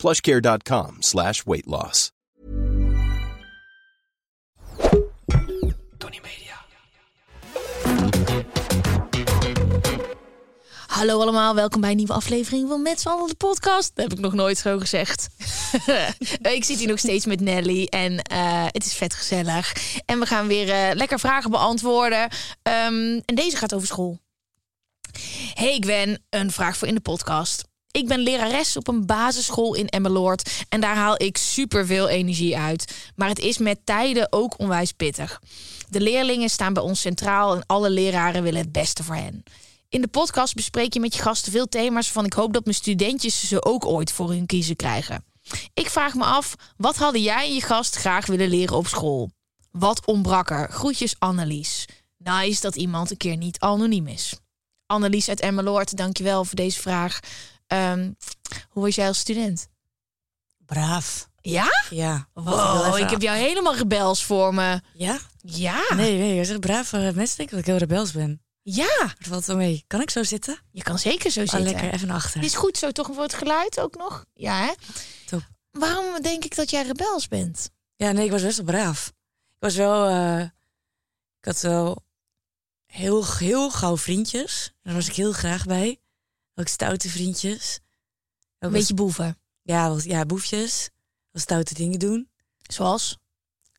plushcare.com slash weight loss. Tony Media. Hallo allemaal, welkom bij een nieuwe aflevering van Met z'n allen de podcast. Dat heb ik nog nooit zo gezegd. ik zit hier nog steeds met Nelly en eh, het is vet gezellig. En we gaan weer eh, lekker vragen beantwoorden. Ehm, en deze gaat over school. Hey Gwen, een vraag voor in de podcast. Ik ben lerares op een basisschool in Emmeloord en daar haal ik superveel energie uit. Maar het is met tijden ook onwijs pittig. De leerlingen staan bij ons centraal en alle leraren willen het beste voor hen. In de podcast bespreek je met je gasten veel thema's van ik hoop dat mijn studentjes ze ook ooit voor hun kiezen krijgen. Ik vraag me af, wat hadden jij en je gast graag willen leren op school? Wat ontbrak er? Groetjes Annelies. Nice dat iemand een keer niet anoniem is. Annelies uit Emmeloord, dankjewel voor deze vraag. Ehm, hoe was jij als student? Braaf. Ja? Ja. Wow, ik heb jou helemaal rebels voor me. Ja? Ja. Nee, nee, je zegt braaf. eh, mensen denken dat ik heel rebels ben. Ja. Dat valt wel mee. Kan ik zo zitten? Je kan zeker zo Oh, zitten. lekker, even naar achter. Is goed zo, toch voor het geluid ook nog? Ja, hè? Top. Waarom denk ik dat jij rebels bent? Ja, nee, ik was best wel braaf. Ik was wel... eh, ik had wel heel, heel gauw vriendjes. Daar was ik heel graag bij. Ook stoute vriendjes. Ook Een beetje boeven. Ja, wel- ja, boefjes. Wel stoute dingen doen. Zoals?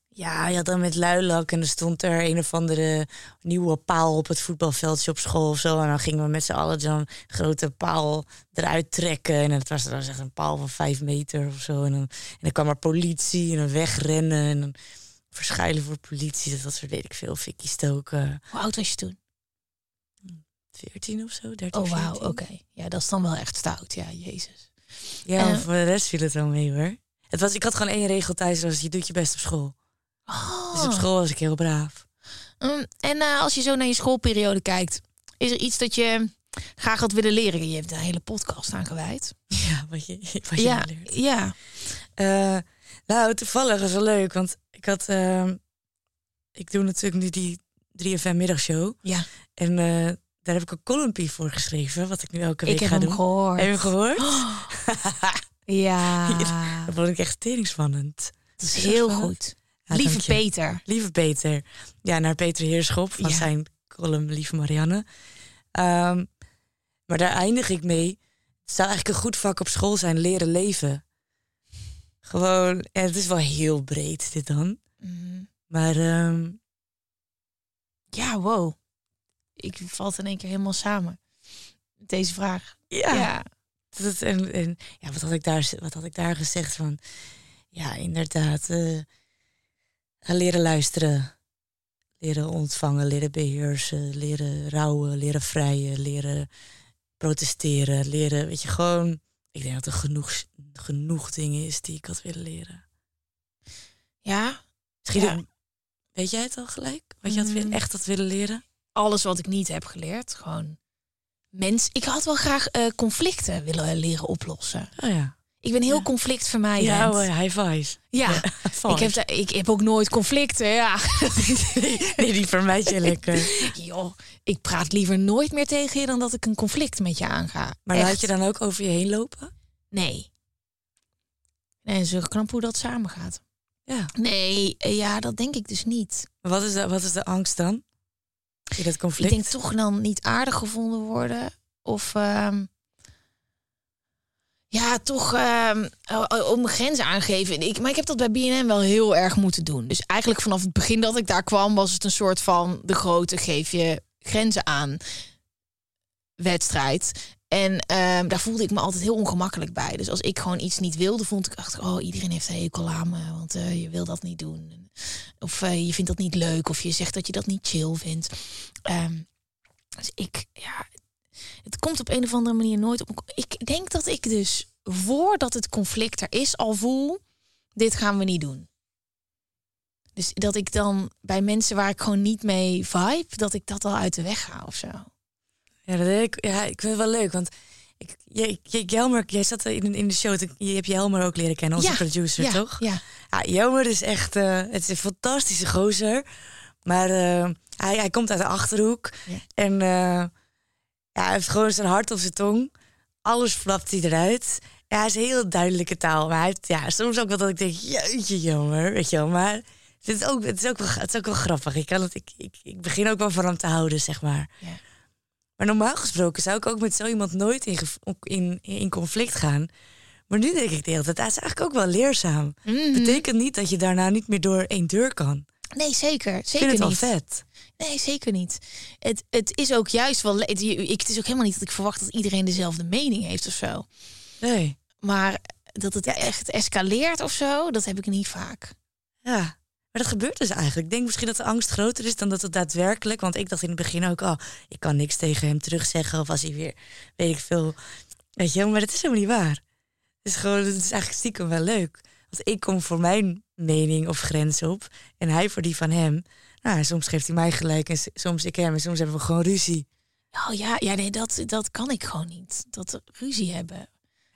Ja, je had dan met luilak en er stond er een of andere nieuwe paal op het voetbalveldje op school of zo. En dan gingen we met z'n allen zo'n grote paal eruit trekken. En het was dan echt een paal van vijf meter of zo. En dan, en dan kwam er politie en dan wegrennen en dan verschuilen voor politie. Dat, dat soort weet ik veel, fikkie stoken. Hoe oud was je toen? 14 of zo, 13, Oh, wauw, 14. oké. Ja, dat is dan wel echt stout. Ja, jezus. Ja, maar voor de rest viel het wel mee hoor. Het was, ik had gewoon één regel thuis, was je doet je best op school. Oh. Dus op school was ik heel braaf. Mm, en eh, als je zo naar je schoolperiode kijkt, is er iets dat je graag had willen leren? Je hebt een hele podcast aan gewijd. Ja, wat je, wat je Ja, leert. ja. Eh, nou, toevallig was wel leuk, want ik had, ehm, ik doe natuurlijk nu die 3FM middagshow Ja, en eh, daar heb ik een columnpie voor geschreven, wat ik nu elke week ik heb ga hem doen. gehoord. Heb je hem gehoord? Ja, Dat vond ik echt teringsspannend. dat is heel goed. Ja, Lieve. Peter. Lieve Peter. Ja, naar Peter Heerschop van Ja. zijn column Lieve Marianne. Ehm, maar daar eindig ik mee. Het zou eigenlijk een goed vak op school zijn, leren leven. Gewoon, en het is wel heel breed dit dan. Mhm. Maar ehm, Ja, wow. Ik valt in één keer helemaal samen. Deze vraag. ja, ja. Dat, en, en, ja wat, had ik daar, wat had ik daar gezegd van? Ja, inderdaad. eh, leren luisteren. Leren ontvangen, leren beheersen, leren rouwen, leren vrijen, leren protesteren, leren, weet je, gewoon... Ik denk dat er genoeg, genoeg dingen is die ik had willen leren. Ja, Misschien, Ja. weet jij het al gelijk? Wat je had, Mm. echt had willen leren? Alles wat ik niet heb geleerd. Gewoon mens. Ik had wel graag eh, conflicten willen leren oplossen. Oh ja. Ik ben heel Ja. conflictvermijdend. Ja, oh high five. Ja, ik heb, ik heb ook nooit conflicten. Ja. Nee, die vermijd je lekker. Joh, ik praat liever nooit meer tegen je dan dat ik een conflict met je aanga. Maar Echt. laat je dan ook over je heen lopen? Nee. Nee, het is knap hoe dat samengaat. Ja. Nee, eh, ja, dat denk ik dus niet. Wat is de, wat is de angst dan? Conflict? Ik denk toch dan niet aardig gevonden worden. Of ehm, ja, toch ehm, o- o- op mijn grenzen aangeven. Ik, maar ik heb dat bij BNN wel heel erg moeten doen. Dus eigenlijk vanaf het begin dat ik daar kwam, was het een soort van de grote geef je grenzen aan wedstrijd. En ehm, daar voelde ik me altijd heel ongemakkelijk bij. Dus als ik gewoon iets niet wilde, vond ik achter, oh, iedereen heeft een hekel aan me, want eh, je wil dat niet doen. Of eh, je vindt dat niet leuk, of je zegt dat je dat niet chill vindt. Ehm, dus ik, ja, het komt op een of andere manier nooit op. Ik denk dat ik dus voordat het conflict er is al voel dit gaan we niet doen. Dus dat ik dan bij mensen waar ik gewoon niet mee vibe, dat ik dat al uit de weg ga of zo. Ja, dat ik, ja, ik vind het wel leuk, want ik, jij, jij, Jelmer, jij zat in, in de show, je hebt Jelmer ook leren kennen, onze Ja, producer, ja, toch? Ja. Ja, Jelmer is echt, eh, het is een fantastische gozer, maar eh, hij, hij komt uit de Achterhoek Ja. en eh, ja, hij heeft gewoon zijn hart op zijn tong. Alles flapt hij eruit. Ja, hij is een heel duidelijke taal, maar hij heeft, ja, soms ook wel dat ik denk, jeetje Jelmer, weet je wel, maar... Het is, ook, het, is ook wel, het is ook wel grappig. Ik, kan het, ik, ik, ik begin ook wel van hem te houden, zeg maar. Ja. Maar normaal gesproken zou ik ook met zo iemand nooit in, in, in conflict gaan. Maar nu denk ik de hele tijd, dat is eigenlijk ook wel leerzaam. Mhm. Betekent niet dat je daarna niet meer door één deur kan. Nee, zeker. Ik Zeker vind het wel niet. vet. Nee, zeker niet. Het, het is ook juist wel. Het, ik, het is ook helemaal niet dat ik verwacht dat iedereen dezelfde mening heeft of zo. Nee. Maar dat het echt escaleert of zo, dat heb ik niet vaak. Ja. Maar dat gebeurt dus eigenlijk. Ik denk misschien dat de angst groter is dan dat het daadwerkelijk... Want ik dacht in het begin ook, oh, ik kan niks tegen hem terugzeggen. Of als hij weer, weet ik veel... Weet je maar dat is helemaal niet waar. Het is gewoon, het is eigenlijk stiekem wel leuk. Want ik kom voor mijn mening of grens op. En hij voor die van hem. Nou, soms geeft hij mij gelijk en soms ik hem. En soms hebben we gewoon ruzie. Oh ja, ja nee, dat, dat kan ik gewoon niet. Dat ruzie hebben.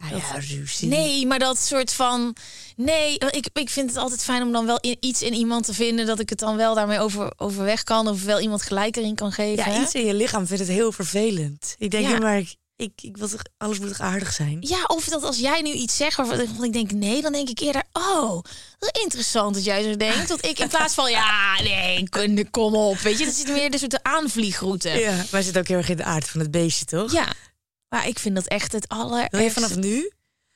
Ja, Dat- ja, ruzie. Nee, maar dat soort van. Nee, ik, ik vind het altijd fijn om dan wel in, iets in iemand te vinden dat ik het dan wel daarmee over, overweg kan. Of wel iemand gelijk erin kan geven. Ja, iets in je lichaam vindt het heel vervelend. Ik denk, Ja. ja, maar ik, ik, ik wil toch, alles moet toch aardig zijn? Ja, of dat als jij nu iets zegt waarvan ik denk nee, dan denk ik eerder, oh, dat interessant dat jij zo denkt. Dat ik in plaats van, ja, nee, kom- kom op. Weet je, dat zit meer de soort aanvliegroute. Ja. Ja, maar zit ook heel erg in de aard van het beestje, toch? Maar ik vind dat echt het aller. Wil je vanaf nu,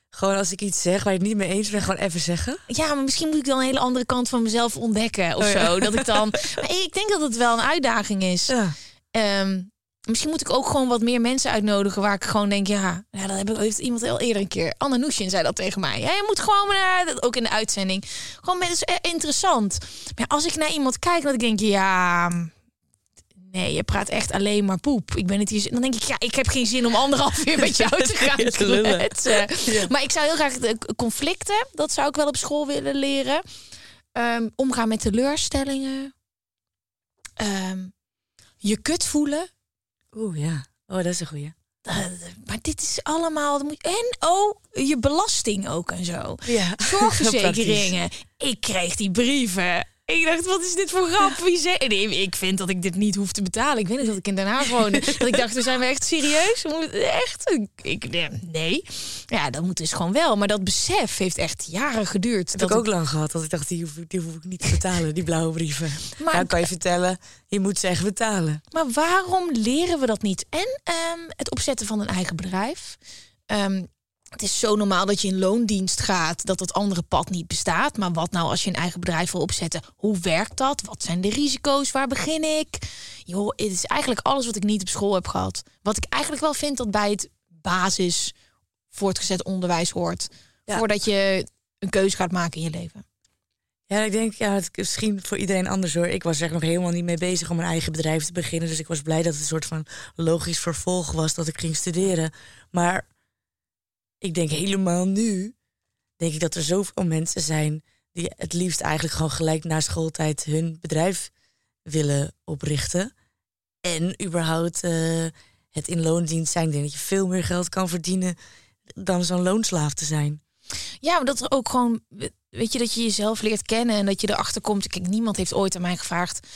gewoon als ik iets zeg waar je het niet mee eens bent, gewoon even zeggen? Ja, maar misschien moet ik dan een hele andere kant van mezelf ontdekken of Oh ja. zo. Dat ik dan. Maar ik denk dat het wel een uitdaging is. Ja. Ehm, misschien moet ik ook gewoon wat meer mensen uitnodigen waar ik gewoon denk, ja, ja dat heb ik, heeft iemand heel eerder een keer. Anne Noesjen zei dat tegen mij. Ja, je moet gewoon naar, dat ook in de uitzending, gewoon mensen is interessant. Maar als ik naar iemand kijk, dat ik denk, ja, nee, je praat echt alleen maar poep. Ik ben het hier, dan denk ik, ja, ik heb geen zin om anderhalf uur met jou te gaan kletsen. Ja. Maar ik zou heel graag de conflicten, dat zou ik wel op school willen leren. Ehm, omgaan met teleurstellingen. Ehm, je kut voelen. Oeh, ja. Oh, dat is een goeie. Eh, maar dit is allemaal. En oh, je belasting ook en zo. Ja. Zorgverzekeringen. ik kreeg die brieven. Ik dacht, wat is dit voor grap? Wie zei... nee, ik vind dat ik dit niet hoef te betalen. Ik weet niet dat ik in Den Haag woonde. dat ik dacht, we zijn we echt serieus? Echt? Ik, nee. Ja, dat moet dus gewoon wel. Maar dat besef heeft echt jaren geduurd. Dat dat heb ik ook lang gehad. Dat ik dacht, die hoef, ik- die hoef ik niet te betalen, die blauwe brieven. Maar- nou, kan je vertellen, je moet ze echt betalen. Maar waarom leren we dat niet? En ehm, het opzetten van een eigen bedrijf. Ehm, het is zo normaal dat je in loondienst gaat, dat het andere pad niet bestaat. Maar wat nou als je een eigen bedrijf wil opzetten? Hoe werkt dat? Wat zijn de risico's? Waar begin ik? Joh, het is eigenlijk alles wat ik niet op school heb gehad. Wat ik eigenlijk wel vind dat bij het basis voortgezet onderwijs hoort. Ja. Voordat je een keuze gaat maken in je leven. Ja, ik denk, ja, het is misschien voor iedereen anders hoor. Ik was er nog helemaal niet mee bezig om een eigen bedrijf te beginnen. Dus ik was blij dat het een soort van logisch vervolg was dat ik ging studeren. Maar ik denk helemaal nu, denk ik dat er zoveel mensen zijn die het liefst eigenlijk gewoon gelijk na schooltijd hun bedrijf willen oprichten. En überhaupt eh, het in loondienst zijn. Denk dat je veel meer geld kan verdienen dan zo'n loonslaaf te zijn. Ja, maar dat er ook gewoon, weet je, dat je jezelf leert kennen en dat je erachter komt. Kijk, niemand heeft ooit aan mij gevraagd.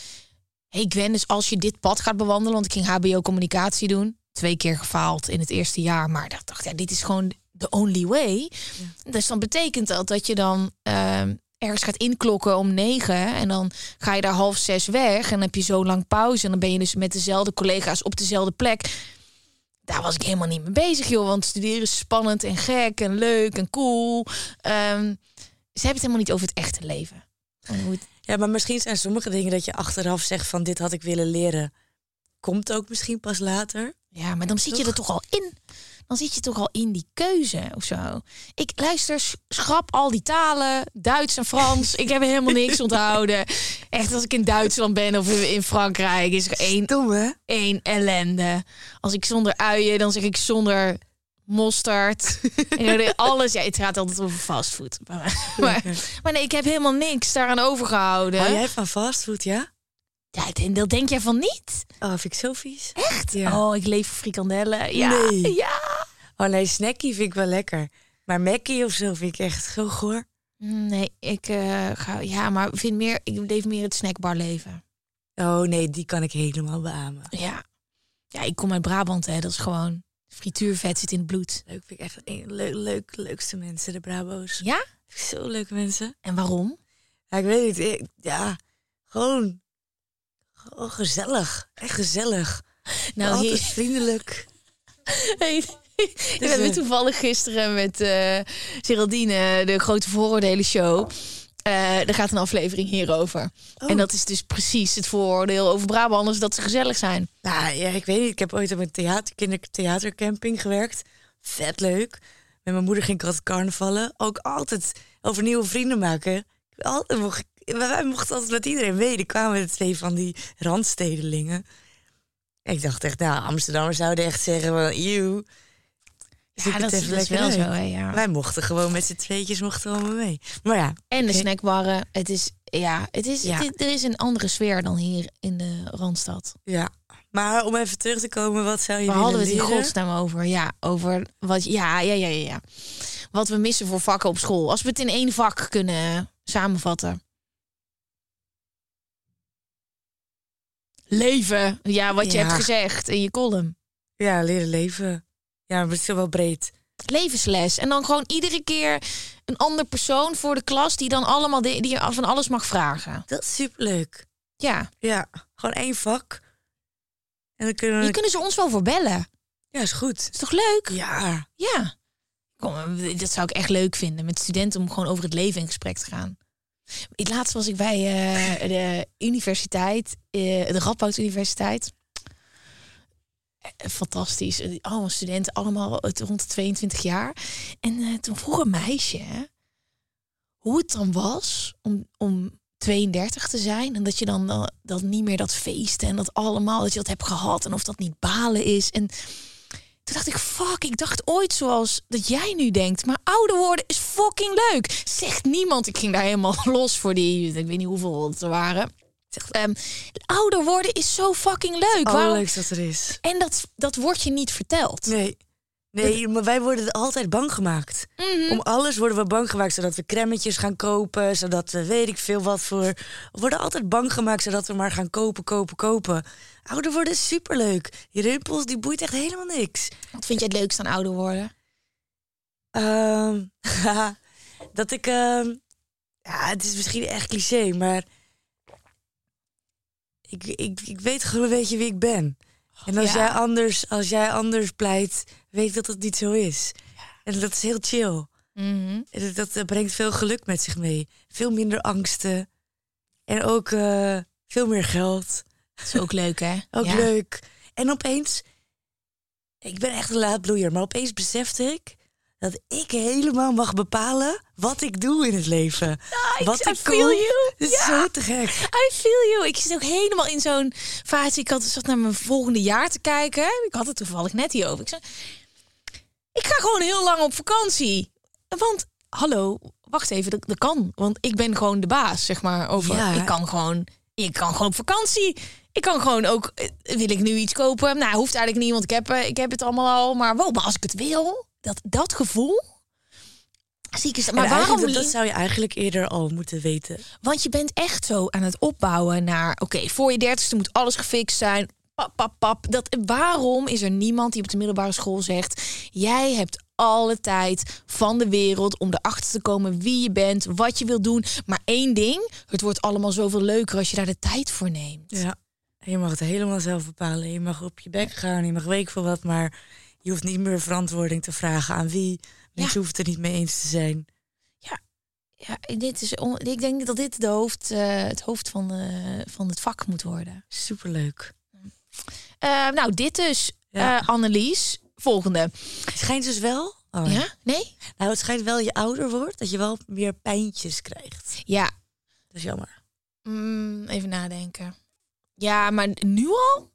hey Gwen, dus als je dit pad gaat bewandelen, want ik ging HBO communicatie doen, twee keer gefaald in het eerste jaar, maar ik dacht, ja, dit is gewoon the only way. Dus dan betekent dat dat je dan ehm, ergens gaat inklokken om negen en dan ga je daar half zes weg en dan heb je zo lang pauze en dan ben je dus met dezelfde collega's op dezelfde plek daar was ik helemaal niet mee bezig, joh. Want studeren is spannend en gek en leuk en cool. Ehm, ze hebben het helemaal niet over het echte leven. Het- Ja, maar misschien zijn sommige dingen dat je achteraf zegt van dit had ik willen leren. Komt ook misschien pas later. Ja, maar dan zit je er toch al in. Dan zit je toch al in die keuze of zo. Ik luister, sch- schrap al die talen, Duits en Frans. ik heb helemaal niks onthouden. Echt, als ik in Duitsland ben of in Frankrijk, is er één, één ellende. Als ik zonder uien, dan zeg ik zonder mosterd. en alles. Ja, het gaat altijd over fastfood. Maar, maar, maar nee, ik heb helemaal niks daaraan overgehouden. Hou jij van fastfood, ja? Ja, dat- dat denk jij van niet? Oh, vind ik zo vies. Echt? Ja. Oh, ik leef voor frikandellen. Ja, Nee. ja. Oh nee, snackie vind ik wel lekker. Maar Mackie of zo vind ik echt zo goor. Nee, ik eh, ga... Ja, maar vind meer... Ik leef meer het snackbar leven. Oh nee, die kan ik helemaal beamen. Ja. Ja, ik kom uit Brabant, hè. Dat is gewoon... Frituurvet zit in het bloed. Leuk, vind ik echt een leuk, leuk, leukste mensen, de Brabo's. Ja? Zo leuke mensen. En waarom? Ja, ik weet niet. ik- ja, gewoon, gewoon gezellig. Echt gezellig. Nou, Altijd hier- vriendelijk. Hey, we Dus, hebben eh, toevallig gisteren met eh Geraldine de grote vooroordelen show. eh er gaat een aflevering hierover. Oh. En dat is dus precies het vooroordeel over Brabanders dat ze gezellig zijn. Nou ja, ik weet niet. Ik heb ooit op een theater, kindertheatercamping gewerkt. Vet leuk. Met mijn moeder ging ik altijd carnavallen. Ook altijd over nieuwe vrienden maken. Altijd mocht, ik- wij mochten altijd met iedereen mee. Er kwamen er twee van die randstedelingen. Ik dacht echt, nou, Amsterdammers zouden echt zeggen van, eeuw. Ja, Zoek het dat, is- lekker wel zo, hè, ja. Wij mochten gewoon met z'n tweetjes mochten we allemaal mee. Maar ja, En de snackbarren. Het is, ja, het is, Ja. het- er is een andere sfeer dan hier in de Randstad. ja. Maar om even terug te komen, wat zou je Waar willen hadden we het in godsnaam over? Ja, over wat, ja, ja, ja, ja, ja. Wat we missen voor vakken op school. Als we het in één vak kunnen samenvatten. Leven. Ja, wat je Ja. hebt gezegd in je column. Ja, leren leven. Ja, maar het is wel breed. Levensles. En dan gewoon iedere keer een ander persoon voor de klas die dan allemaal de, die van alles mag vragen. Dat is superleuk. Ja, Ja, gewoon één vak. En dan kunnen we... hier kunnen ze ons wel voor bellen. Ja, is goed. Is toch leuk? Ja, Ja. Kom, dat zou ik echt leuk vinden. Met studenten om gewoon over het leven in gesprek te gaan. Laatst was ik bij eh, de universiteit, eh, de Radboud Universiteit. Eh, Fantastisch. Allemaal studenten, allemaal rond de 22 jaar. En toen vroeg een meisje hoe het dan was om, om 32 te zijn. En dat je dan dat niet meer dat feesten en dat allemaal, dat je dat hebt gehad. En of dat niet balen is. En toen dacht ik, fuck, ik dacht ooit zoals dat jij nu denkt. Maar ouder worden is fucking leuk. Zegt niemand. Ik ging daar helemaal los voor die, ik weet niet hoeveel het er waren. Zegt, ehm, ouder worden is zo fucking leuk. Waarom- allerleukste wat er is. En dat, dat wordt je niet verteld. Nee. Nee, maar wij worden altijd bang gemaakt. Mhm. Om alles worden we bang gemaakt, zodat we cremmetjes gaan kopen, zodat we weet ik veel wat voor. We worden altijd bang gemaakt, zodat we maar gaan kopen, kopen, kopen. Ouder worden is superleuk. Die rimpels, die boeit echt helemaal niks. Wat vind je het leukst aan ouder worden? Ehm, dat ik. ehm, ja, het is misschien echt cliché, maar. Ik, ik, ik weet gewoon een beetje wie ik ben. En als, Ja. jij anders, als jij anders pleit, weet ik dat het niet zo is. En dat is heel chill. Mhm. Dat brengt veel geluk met zich mee. Veel minder angsten. En ook eh, veel meer geld. Dat is ook leuk, hè? Ook Ja. leuk. En opeens, ik ben echt een laadbloeier, maar opeens besefte ik dat ik helemaal mag bepalen wat ik doe in het leven. wat I ik feel koop. you. Het is Ja. zo te gek. I feel you. Ik zit ook helemaal in zo'n fase. Ik had zat naar mijn volgende jaar te kijken. Ik had het toevallig net hierover. Ik zei, ik ga gewoon heel lang op vakantie. Want, hallo, wacht even, dat, dat kan. Want ik ben gewoon de baas, zeg maar. Over, Ja. Ik kan gewoon, ik kan gewoon op vakantie. Ik kan gewoon ook, eh, wil ik nu iets kopen? Nou, hoeft eigenlijk niet, want ik heb, eh, ik heb het allemaal al. Maar wow, maar als ik het wil, dat, dat gevoel... Zie ik eens, maar waarom dat, dat zou je eigenlijk eerder al moeten weten. want je bent echt zo aan het opbouwen naar... oké, voor je dertigste moet alles gefixt zijn. Pap, pap, pap. Dat, waarom is er niemand die op de middelbare school zegt... jij hebt alle tijd van de wereld om erachter te komen wie je bent, wat je wilt doen. Maar één ding, het wordt allemaal zoveel leuker als je daar de tijd voor neemt. Ja. Je mag het helemaal zelf bepalen. Je mag op je bek gaan, je mag weet ik veel wat, maar je hoeft niet meer verantwoording te vragen aan wie. Mensen hoeven het er niet mee eens te zijn. Ja, dit is on- ik denk dat dit de hoofd, eh, het hoofd van, eh, van het vak moet worden. Superleuk. Eh, nou, dit dus, Ja. Annelies. Volgende. Schijnt dus wel. Oh, Ja? Nee? Nou, het schijnt wel je ouder wordt, dat je wel meer pijntjes krijgt. Ja, Dat is jammer. Mm, even nadenken. Ja, maar nu al?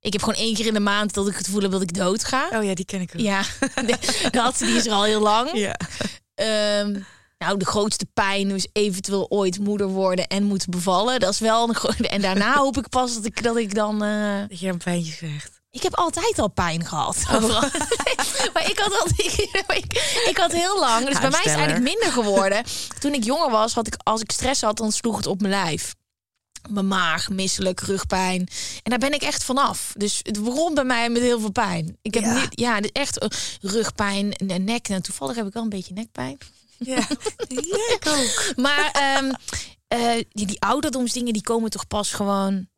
Ik heb gewoon één keer in de maand dat ik het gevoel heb dat ik dood ga. Oh ja, die ken ik ook. Ja, dat die is er al heel lang. Ja. Ehm, nou, de grootste pijn is eventueel ooit moeder worden en moeten bevallen. Dat is wel een grote. En daarna hoop ik pas dat ik, dat ik dan. eh, Dat je een pijntje krijgt. Ik heb altijd al pijn gehad. overal. maar ik had, altijd, ik, ik had heel lang. Dus bij mij is het eigenlijk minder geworden. Toen ik jonger was, had ik als ik stress had, dan sloeg het op mijn lijf. Mijn maag, misselijk, rugpijn. En daar ben ik echt vanaf. Dus het begon bij mij met heel veel pijn. Ik heb Ja. niet, ja, dus echt eh, rugpijn en nek. En toevallig heb ik wel een beetje nekpijn. Ja, ja ik ook. Maar ehm, eh, die, die ouderdomsdingen, die komen toch pas gewoon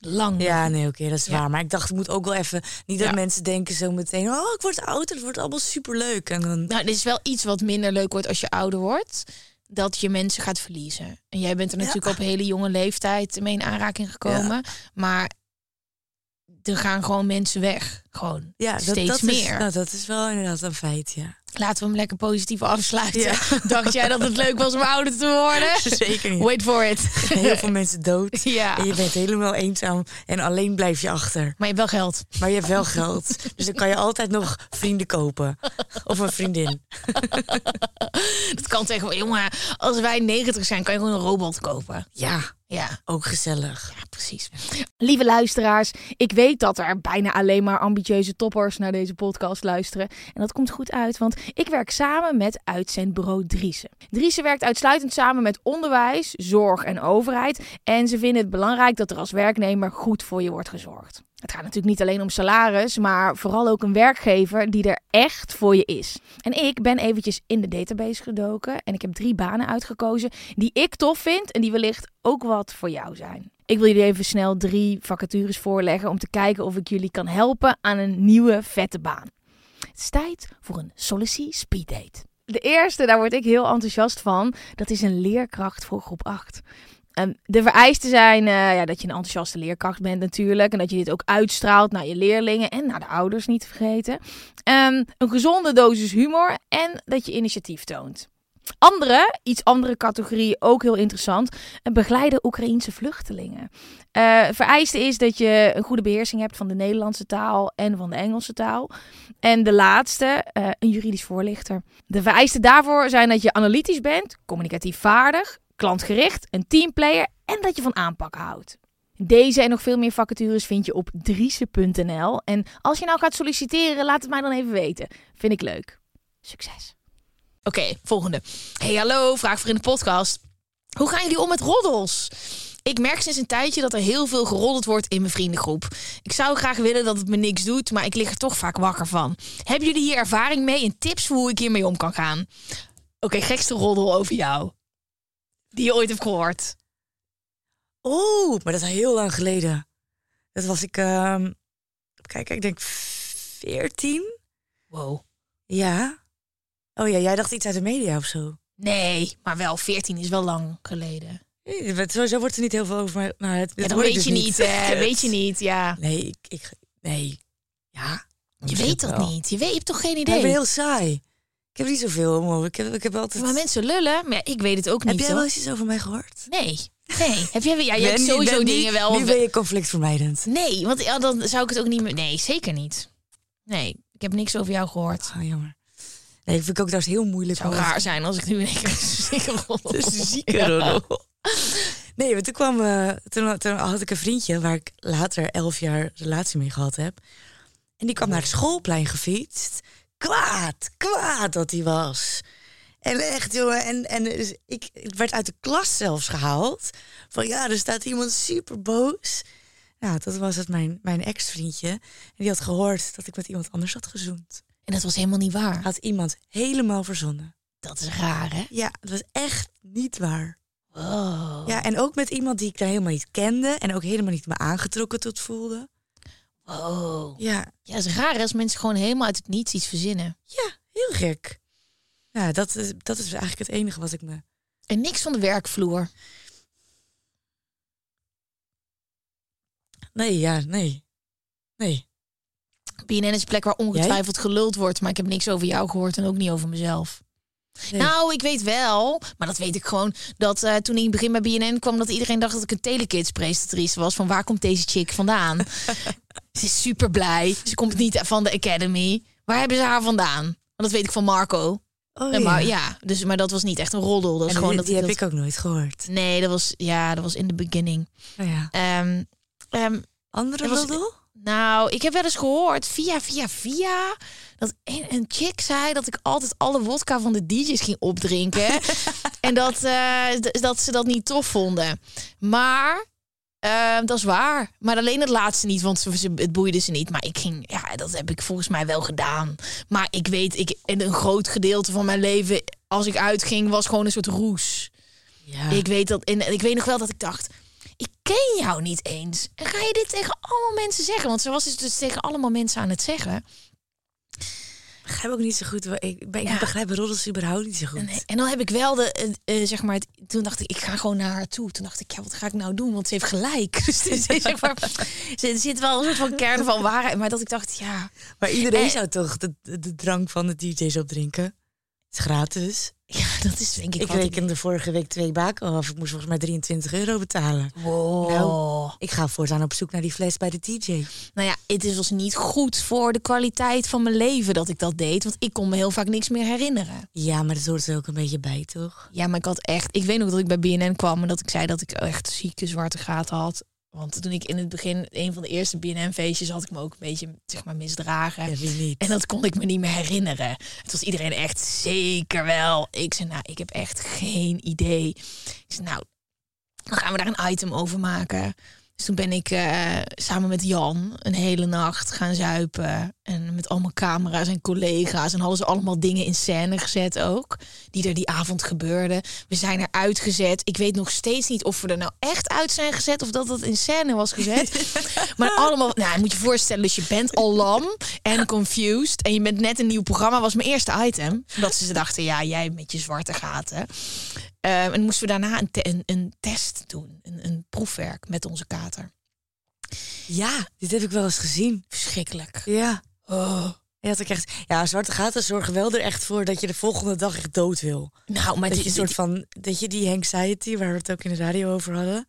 lang. Ja, nee, oké, dat is Ja. waar. Maar ik dacht, ik moet ook wel even... Niet dat Ja. mensen denken zo meteen... Oh, ik word oud, het wordt allemaal superleuk. En dan... Nou, dit is wel iets wat minder leuk wordt als je ouder wordt. Dat je mensen gaat verliezen. En jij bent er Ja. natuurlijk op een hele jonge leeftijd mee in aanraking gekomen. Maar er gaan gewoon mensen weg. Gewoon Ja, dat, steeds dat meer. Is, nou, dat is wel inderdaad een feit, ja. Laten we hem lekker positief afsluiten. Ja. Dacht jij dat het leuk was om ouder te worden? Zeker niet. Wait for it. Heel veel mensen dood. Ja. En je bent helemaal eenzaam. En alleen blijf je achter. Maar je hebt wel geld. Maar je hebt wel geld. Dus dan kan je altijd nog vrienden kopen. Of een vriendin. Dat kan tegen jongen, als wij 90 zijn, kan je gewoon een robot kopen. Ja, Ja. ook gezellig. Ja, precies. Lieve luisteraars, ik weet dat er bijna alleen maar ambitieuze toppers naar deze podcast luisteren. En dat komt goed uit, want ik werk samen met uitzendbureau Driessen. Driessen werkt uitsluitend samen met onderwijs, zorg en overheid. En ze vinden het belangrijk dat er als werknemer goed voor je wordt gezorgd. Het gaat natuurlijk niet alleen om salaris, maar vooral ook een werkgever die er echt voor je is. En ik ben eventjes in de database gedoken en ik heb drie banen uitgekozen die ik tof vind en die wellicht ook wat voor jou zijn. Ik wil jullie even snel drie vacatures voorleggen om te kijken of ik jullie kan helpen aan een nieuwe vette baan. Het is tijd voor een Solicy Speed Date. De eerste, daar word ik heel enthousiast van, dat is een leerkracht voor groep 8. Ehm, de vereisten zijn eh, ja, dat je een enthousiaste leerkracht bent natuurlijk. En dat je dit ook uitstraalt naar je leerlingen en naar de ouders niet te vergeten. Ehm, een gezonde dosis humor en dat je initiatief toont. Andere, iets andere categorie, ook heel interessant. eh, Begeleiden Oekraïense vluchtelingen. Eh vereiste is dat je een goede beheersing hebt van de Nederlandse taal en van de Engelse taal. En de laatste, een juridisch voorlichter. De vereisten daarvoor zijn dat je analytisch bent, communicatief vaardig, klantgericht, een teamplayer en dat je van aanpakken houdt. Deze en nog veel meer vacatures vind je op driese.nl. En als je nou gaat solliciteren, laat het mij dan even weten. Vind ik leuk. Succes! Oké, volgende. Hey, hallo, vraag voor in de podcast. Hoe gaan jullie om met roddels? Ik merk sinds een tijdje dat er heel veel geroddeld wordt in mijn vriendengroep. Ik zou graag willen dat het me niks doet, maar ik lig er toch vaak wakker van. Hebben jullie hier ervaring mee en tips voor hoe ik hiermee om kan gaan? Oké, gekste roddel over jou. Die je ooit hebt gehoord. Oh, maar dat is heel lang geleden. Dat was ik, ehm, kijk, ik denk 14. Wow. Ja. Oh ja, jij dacht iets uit de media of zo. Nee, maar wel, 14 is wel lang geleden. Nee, Sowieso wordt er niet heel veel over. mij- Nou, het, Ja, dat weet dus je niet, hè? Weet je niet, ja. Nee, ik, ik nee. Ja. Je weet dat wel. niet. Je, weet, je hebt toch geen Maar idee? ik ben heel saai. Ik heb niet zoveel om. Ik heb, ik heb altijd. Maar mensen lullen, maar ja, ik weet het ook heb niet. jij hoor. wel eens iets over mij gehoord? Nee, nee. Heb jij, ja, je hebt sowieso ben- dingen wel. Nu ben je conflictvermijdend. Nee, want ja, dan zou ik het ook niet meer. Nee, zeker niet. Nee, ik heb niks over jou gehoord. Oh, jammer. Nee, ik vind ik ook dat heel moeilijk. Het zou om- raar zijn als ik nu in één keer een zieke een Ja. Nee, want toen kwam, eh, toen, toen had ik een vriendje waar ik later elf jaar relatie mee gehad heb. En die kwam naar het schoolplein gefietst. Kwaad, kwaad dat hij was. En echt, jongen, en, en dus ik, ik werd uit de klas zelfs gehaald. Van ja, er staat iemand super boos. Nou, dat was het mijn, mijn ex-vriendje. En die had gehoord dat ik met iemand anders had gezoend. En dat was helemaal niet waar. Had iemand helemaal verzonnen. Dat is raar, hè? Ja, dat was echt niet waar. Wow. Ja, en ook met iemand die ik daar helemaal niet kende en ook helemaal niet me aangetrokken tot voelde. Wow. Ja, Ja, het is raar als mensen gewoon helemaal uit het niets iets verzinnen. ja, heel gek. Ja, dat is, dat is eigenlijk het enige wat ik me. En niks van de werkvloer. Nee, ja, nee. Nee. BNN is een plek waar ongetwijfeld geluld wordt, maar ik heb niks over jou gehoord en ook niet over mezelf. Nee. Nou, ik weet wel, maar dat weet ik gewoon, dat eh, toen ik in het begin bij BNN kwam, dat iedereen dacht dat ik een Telekids-presentatrice was. Van waar komt deze chick vandaan? ze is super blij. Ze komt niet van de Academy. Waar hebben ze haar vandaan? Want dat weet ik van Marco. Oh, Eh, Maar ja, dus, maar dat was niet echt een roddel. Dat En gewoon die, dat die heb dat- ik ook nooit gehoord. Nee, dat was, ja, dat was in de beginning. Oh, ja. Ehm, ehm, Andere Er was- roddel? nou, ik heb wel eens gehoord, via, via, via, dat een, een chick zei dat ik altijd alle wodka van de DJ's ging opdrinken. en dat, eh, dat ze dat niet tof vonden. Maar, eh, dat is waar. Maar alleen het laatste niet, want ze, het boeide ze niet. Maar ik ging, ja, dat heb ik volgens mij wel gedaan. Maar ik weet, ik, en een groot gedeelte van mijn leven, als ik uitging, was gewoon een soort roes. Ja. Ik weet dat en ik weet nog wel dat ik dacht. Ik ken jou niet eens. En ga je dit tegen allemaal mensen zeggen? Want ze was dus, dus tegen allemaal mensen aan het zeggen. Begrijp ook niet zo goed. Ik, ben, Ja. ik begrijp roddels überhaupt niet zo goed. En, en dan heb ik wel de, eh, eh, zeg maar, het- toen dacht ik, ik ga gewoon naar haar toe. Toen dacht ik, ja, wat ga ik nou doen? Want ze heeft gelijk. Dus zeg maar, er zit wel een soort van kern van waarheid. Maar dat ik dacht, ja, Maar iedereen Eh. zou toch de, de, de drank van de DJ's opdrinken? Het is gratis. ja, dat is denk ik, Ik wat ik... rekende vorige week twee baken af. Ik moest volgens mij 23 euro betalen. Wow. Nou. Ik ga voortaan op zoek naar die fles bij de DJ. Nou ja, het is was niet goed voor de kwaliteit van mijn leven dat ik dat deed. Want ik kon me heel vaak niks meer herinneren. Ja, maar dat hoort er ook een beetje bij, toch? Ja, maar ik had echt. Ik weet nog dat ik bij BNN kwam en dat ik zei dat ik echt zieke zwarte gaten had. Want toen ik in het begin een van de eerste BNN-feestjes had ik me ook een beetje zeg maar misdragen. Ja? En dat kon ik me niet meer herinneren. Het was iedereen echt zeker wel. Ik zei, nou, ik heb echt geen idee. Ik zei, nou, dan gaan we daar een item over maken. Dus toen ben ik eh, samen met Jan een hele nacht gaan zuipen. En met allemaal camera's en collega's. En hadden ze allemaal dingen in scène gezet ook. Die er die avond gebeurden. We zijn er uitgezet. Ik weet nog steeds niet of we er nou echt uit zijn gezet. Of dat dat in scène was gezet. maar allemaal, nou, je moet je voorstellen. Dus je bent al lam en confused. En je bent net een nieuw programma. Was mijn eerste item. Dat ze dachten, ja, jij met je zwarte gaten. Ehm, en moesten we daarna een, te- een, een test doen. Een, een proefwerk met onze kater. Ja, dit heb ik wel eens gezien. Verschrikkelijk. Ja. Oh. Ja, ik echt, ja, zwarte gaten zorgen wel er echt voor dat je de volgende dag echt dood wil. Nou, maar Dat die, je een soort van, dat je die anxiety, waar we het ook in de radio over hadden.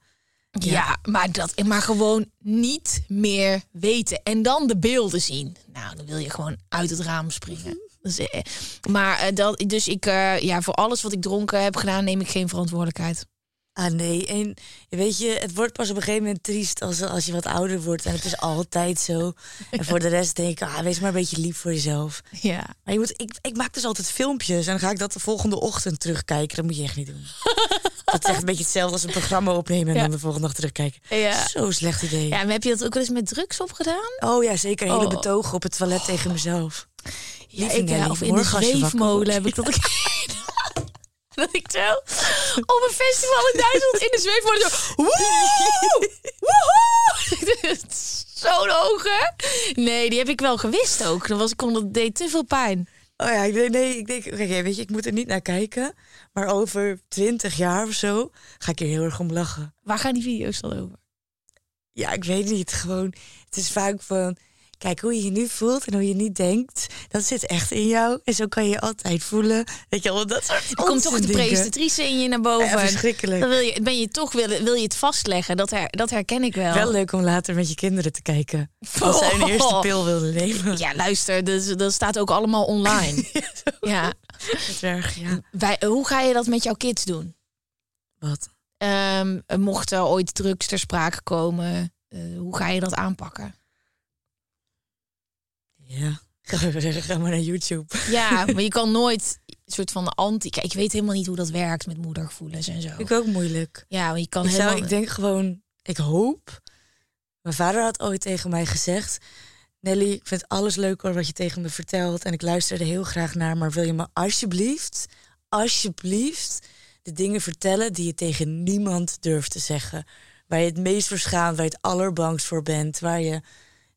Ja, maar, dat, maar gewoon niet meer weten. En dan de beelden zien. Nou, dan wil je gewoon uit het raam springen. Dus, eh, maar eh, dat, dus ik, eh, ja, voor alles wat ik dronken heb gedaan, neem ik geen verantwoordelijkheid. Ah nee, en weet je, het wordt pas op een gegeven moment triest als, als je wat ouder wordt. En het is altijd zo. En voor de rest denk ik, ah, wees maar een beetje lief voor jezelf. Ja. Maar je moet, ik, ik maak dus altijd filmpjes en dan ga ik dat de volgende ochtend terugkijken. Dat moet je echt niet doen. dat is echt een beetje hetzelfde als een programma opnemen en Ja. dan de volgende dag terugkijken. Ja. Zo'n slecht idee. ja, maar heb je dat ook wel eens met drugs opgedaan? Oh ja, zeker. Hele Oh. betogen op het toilet tegen mezelf. Ja, ik, of in de zweefmolen heb ik dat ik... dat ik zo op een festival in Duitsland in de zweefmolen zo... Woe! Woehoe! Zo'n hoge. Nee, die heb ik wel gewist ook. Dat, was, ik kon, dat deed te veel pijn. Oh ja, ik nee, ik denk, oké, weet je, ik moet er niet naar kijken. Maar over twintig jaar of zo ga ik er heel erg om lachen. Waar gaan die video's dan over? Ja, ik weet niet. Gewoon, het is vaak van, kijk hoe je je nu voelt en hoe je niet denkt. Dat zit echt in jou. En zo kan je je altijd voelen. Weet je wel, dat soort Er komt toch de presentatrice in je naar boven. Ja, verschrikkelijk. Dan wil je, ben je toch wil, wil je het vastleggen. Dat, her, dat herken ik wel. Wel leuk om later met je kinderen te kijken. Als zij een eerste pil wilden nemen. Ja, luister, dus, dat staat ook allemaal online. ja. Erg, ja. Wij, hoe ga je dat met jouw kids doen? Wat? Ehm, mocht er ooit drugs ter sprake komen, eh, hoe ga je dat aanpakken? Ja. Ga maar naar YouTube. Ja, maar je kan nooit een soort van anti... Kijk, ik weet helemaal niet hoe dat werkt met moedergevoelens en zo. Ik ook moeilijk. Ja, maar je kan Ik, zou, helemaal... ik denk gewoon, ik hoop. Mijn vader had ooit tegen mij gezegd: Nelly, ik vind alles leuk hoor wat je tegen me vertelt. En ik luister er heel graag naar. Maar wil je me alsjeblieft, alsjeblieft, de dingen vertellen die je tegen niemand durft te zeggen? Waar je het meest voor schaamt, waar je het allerbangst voor bent. Waar je,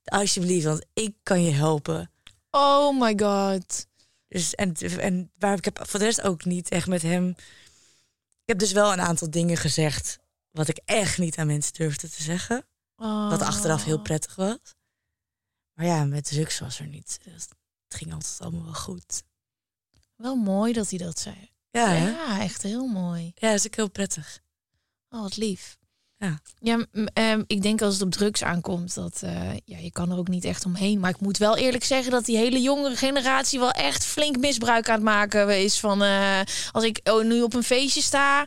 alsjeblieft, want ik kan je helpen. Oh my god. Dus, en, en waar ik heb voor de rest ook niet echt met hem. Ik heb dus wel een aantal dingen gezegd. wat ik echt niet aan mensen durfde te zeggen. Wat achteraf heel prettig was. Maar ja, met drugs was er niet. Dus het ging altijd allemaal wel goed. Wel mooi dat hij dat zei. Ja, hè? Ja, echt heel mooi. ja is ook heel prettig. Oh, wat lief. Ja. Ja, ehm, ik denk als het op drugs aankomt, dat eh, ja, je kan er ook niet echt omheen. Maar ik moet wel eerlijk zeggen dat die hele jongere generatie wel echt flink misbruik aan het maken is van eh, als ik oh, nu op een feestje sta.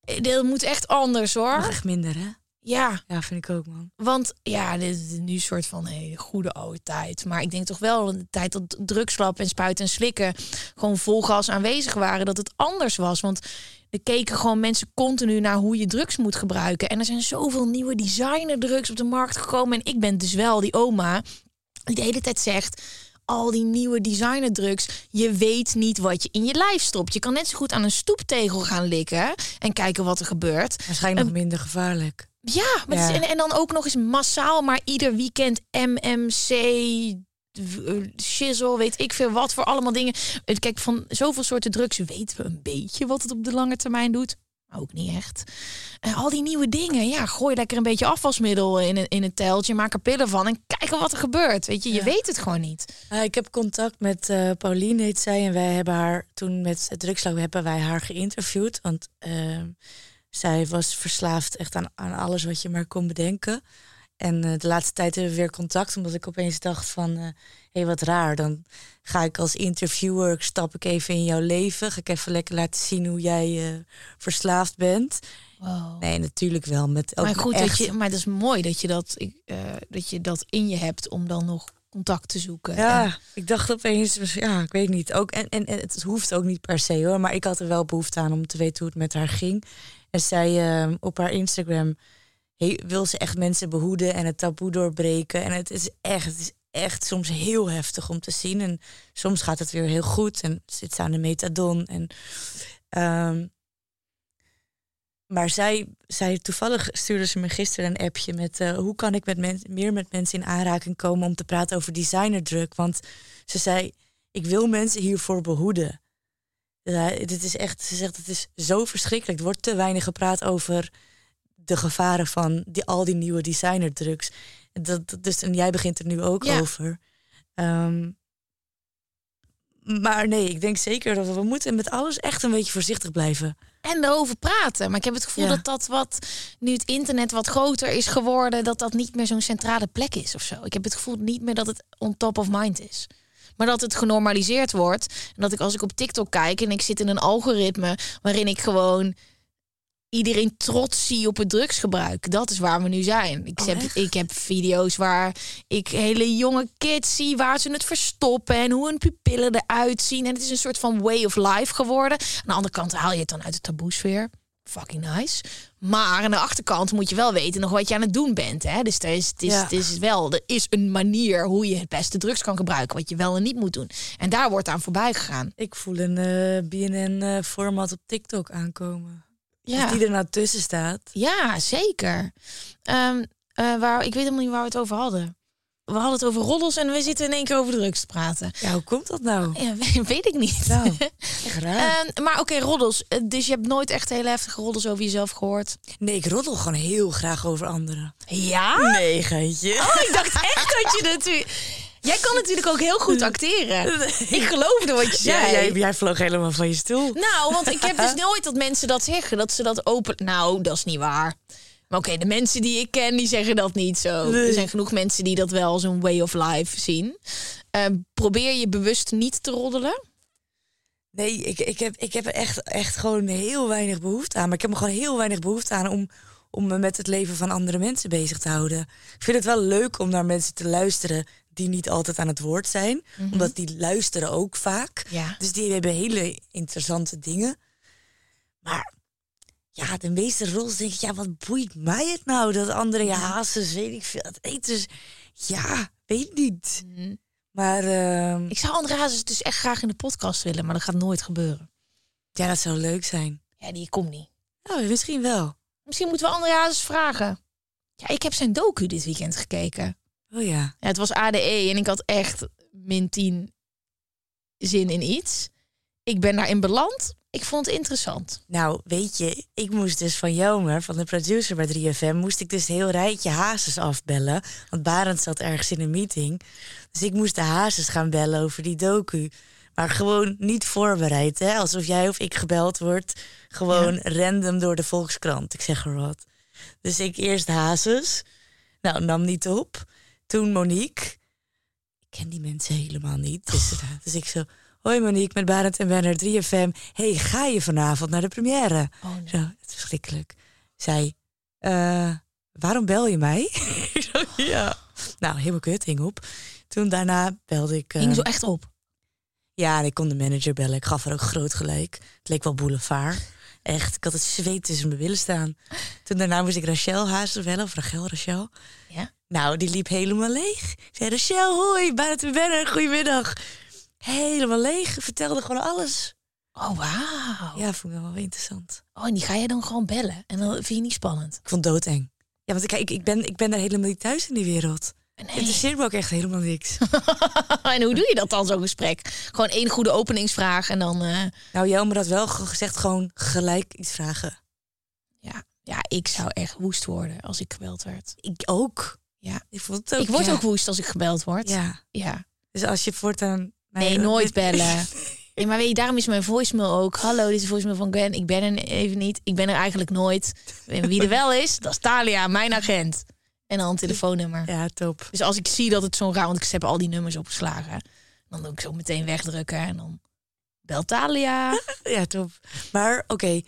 eh, Dat moet echt anders hoor. Mag echt minder, hè? Ja, Ja, vind ik ook, man. want ja, dit is nu een soort van hele goede oude tijd. Maar ik denk toch wel de tijd dat drugslab en spuiten en slikken gewoon vol gas aanwezig waren, dat het anders was. Want er keken gewoon mensen continu naar hoe je drugs moet gebruiken. En er zijn zoveel nieuwe designerdrugs op de markt gekomen. En ik ben dus wel die oma die de hele tijd zegt. Al die nieuwe designerdrugs, je weet niet wat je in je lijf stopt. Je kan net zo goed aan een stoeptegel gaan likken en kijken wat er gebeurt. Waarschijnlijk nog minder gevaarlijk. Ja, maar is- en, en dan ook nog eens massaal, maar ieder weekend MMC, shizzle, weet ik veel wat voor allemaal dingen. Kijk, van zoveel soorten drugs weten we een beetje wat het op de lange termijn doet. Maar Ook niet echt. En al die nieuwe dingen, ja, gooi lekker een beetje afwasmiddel in een, in een teltje, maak er pillen van en kijken wat er gebeurt. Weet je, je Ja. weet het gewoon niet. Ik heb contact met eh Pauline, heet zij. En wij hebben haar toen met het drugslab hebben wij haar geïnterviewd. Want ehm, zij was verslaafd echt aan, aan alles wat je maar kon bedenken. En eh, de laatste tijd hebben we weer contact, omdat ik opeens dacht van... hé, hey, wat raar, dan ga ik als interviewer, stap ik even in jouw leven. Ga ik even lekker laten zien hoe jij eh, verslaafd bent. Wow. Nee, natuurlijk wel. Met ook maar goed, echt, dat je, maar dat is mooi dat je dat, ik, eh, dat je dat in je hebt om dan nog contact te zoeken. Ja, En- ik dacht opeens, ja, ik weet niet. Ook, en, en, en het hoeft ook niet per se hoor, maar ik had er wel behoefte aan om te weten hoe het met haar ging. En zij eh, op haar Instagram he- wil ze echt mensen behoeden en het taboe doorbreken. En het is echt, het is echt soms heel heftig om te zien. En soms gaat het weer heel goed en zit ze aan de methadon. En, ehm, maar zij, zij, toevallig stuurde ze me gisteren een appje met eh, hoe kan ik met men, meer met mensen in aanraking komen om te praten over designerdruk. Want ze zei, ik wil mensen hiervoor behoeden. Ja, dit is echt, ze zegt, het is zo verschrikkelijk. Er wordt te weinig gepraat over de gevaren van die, al die nieuwe designerdrugs. Dat, dat- dus, en jij begint er nu ook Ja. over. Ehm, maar nee, ik denk zeker dat we, we moeten met alles echt een beetje voorzichtig blijven. En erover praten. Maar ik heb het gevoel Ja. dat dat wat nu het internet wat groter is geworden, dat dat niet meer zo'n centrale plek is of zo. Ik heb het gevoel niet meer dat het on top of mind is. Maar dat het genormaliseerd wordt. En dat ik als ik op TikTok kijk en ik zit in een algoritme waarin ik gewoon iedereen trots zie op het drugsgebruik. Dat is waar we nu zijn. Ik, Oh, heb, echt? ik heb video's waar ik hele jonge kids zie waar ze het verstoppen en hoe hun pupillen eruit zien. En het is een soort van way of life geworden. Aan de andere kant haal je het dan uit de taboesfeer. Fucking nice. Maar aan de achterkant moet je wel weten nog wat je aan het doen bent. Hè? Dus er is, het, is, Ja. het is wel, er is een manier hoe je het beste drugs kan gebruiken. Wat je wel en niet moet doen. En daar wordt aan voorbij gegaan. Ik voel een eh, BNN-format op TikTok aankomen. Ja. Die er nou tussen staat. Ja, zeker. Ehm, eh, waar, ik weet helemaal niet waar we het over hadden. We hadden het over roddels en we zitten in één keer over drugs te praten. Ja, hoe komt dat nou? Ja, weet, weet ik niet. Nou, raar. Ehm, maar oké, roddels. Eh, Dus je hebt nooit echt hele heftige roddels over jezelf gehoord? nee, ik roddel gewoon heel graag over anderen. Ja? Nee, geintje. Oh, ik dacht echt dat je natuurlijk... Jij kan natuurlijk ook heel goed acteren. Ik geloofde wat je zei. Ja, jij, jij vloog helemaal van je stoel. Nou, want ik heb dus nooit dat mensen dat zeggen. Dat ze dat open... Nou, dat is niet waar. Maar oké, de mensen die ik ken, die zeggen dat niet zo. Er zijn genoeg mensen die dat wel als een way of life zien. Ehm, probeer je bewust niet te roddelen. Nee, ik, ik, heb, ik heb echt, echt gewoon heel weinig behoefte aan. Maar ik heb er gewoon heel weinig behoefte aan om, om me met het leven van andere mensen bezig te houden. Ik vind het wel leuk om naar mensen te luisteren die niet altijd aan het woord zijn. Omdat die luisteren ook vaak. Ja. Dus die hebben hele interessante dingen. Maar ja, de meeste roles denk ik, ja, wat boeit mij het nou dat anderen je hazen, weet ik veel. Eten dus, ja, weet niet. Maar ehm, Ik zou André Hazes dus echt graag in de podcast willen, maar dat gaat nooit gebeuren. ja, dat zou leuk zijn. Ja, die komt niet. Nou, misschien wel. Misschien moeten we André Hazes vragen. Ja, ik heb zijn docu dit weekend gekeken. Oh ja. Ja, het was ADE en ik had echt min 10 zin in iets. Ik ben daarin beland. Ik vond het interessant. Nou, weet je, ik moest dus van Jomer, van de producer bij 3FM, moest ik dus heel rijtje hazes afbellen. Want Barend zat ergens in een meeting. Dus ik moest de hazes gaan bellen over die docu. Maar gewoon niet voorbereid, hè? Alsof jij of ik gebeld wordt. Gewoon random door de Volkskrant. Ik zeg er wat. Dus ik eerst Hazes. Nou, nam niet op. Toen Monique. Ik ken die mensen helemaal niet. Dus, dus ik zo... Hoi Monique, met Barend en Werner, 3FM. hey, ga je vanavond naar de première? Oh, nee. Zo, het is verschrikkelijk. Zij, eh, waarom bel je mij? Ik zo, ja. Nou, helemaal kut, hing op. Toen daarna belde ik... eh, Hing zo echt op. ja, en ik kon de manager bellen. Ik gaf er ook groot gelijk. Het leek wel boulevard. Echt, ik had het zweet tussen mijn billen staan. Toen daarna moest ik Rachel Hazes bellen, of Rachel, Rachel. Ja. Nou, die liep helemaal leeg. Ik zei, Rachel, hoi, buiten Benner, goedemiddag. Helemaal leeg, vertelde gewoon alles. Oh, wauw. Ja, vond ik wel interessant. Oh, en die ga je dan gewoon bellen. En dan vind je niet spannend. Ik vond het doodeng. Ja, want kijk, ik, ik, ben, ik ben daar helemaal niet thuis in die wereld. Het Nee. interesseert me ook echt helemaal niks. en hoe doe je dat dan, zo'n gesprek? Gewoon één goede openingsvraag en dan... eh, nou, Jelmer had wel ge- gezegd gewoon gelijk iets vragen. ja. ja, ik zou echt woest worden als ik gebeld werd. Ik ook. Ja. Ik vond het ook. ik word ja. ook woest als ik gebeld word. Ja. ja. Dus als je voortaan... Nee, nooit bellen. Nee, maar weet je, daarom is mijn voicemail ook. Hallo, dit is de voicemail van Gwen. Ik ben er even niet. Ik ben er eigenlijk nooit. En wie er wel is, dat is Talia, mijn agent. En dan een telefoonnummer. Ja, top. Dus als ik zie dat het zo'n raar... Want ik heb al die nummers opgeslagen. Dan doe ik zo meteen wegdrukken. En dan bel Talia. Ja, top. Maar oké,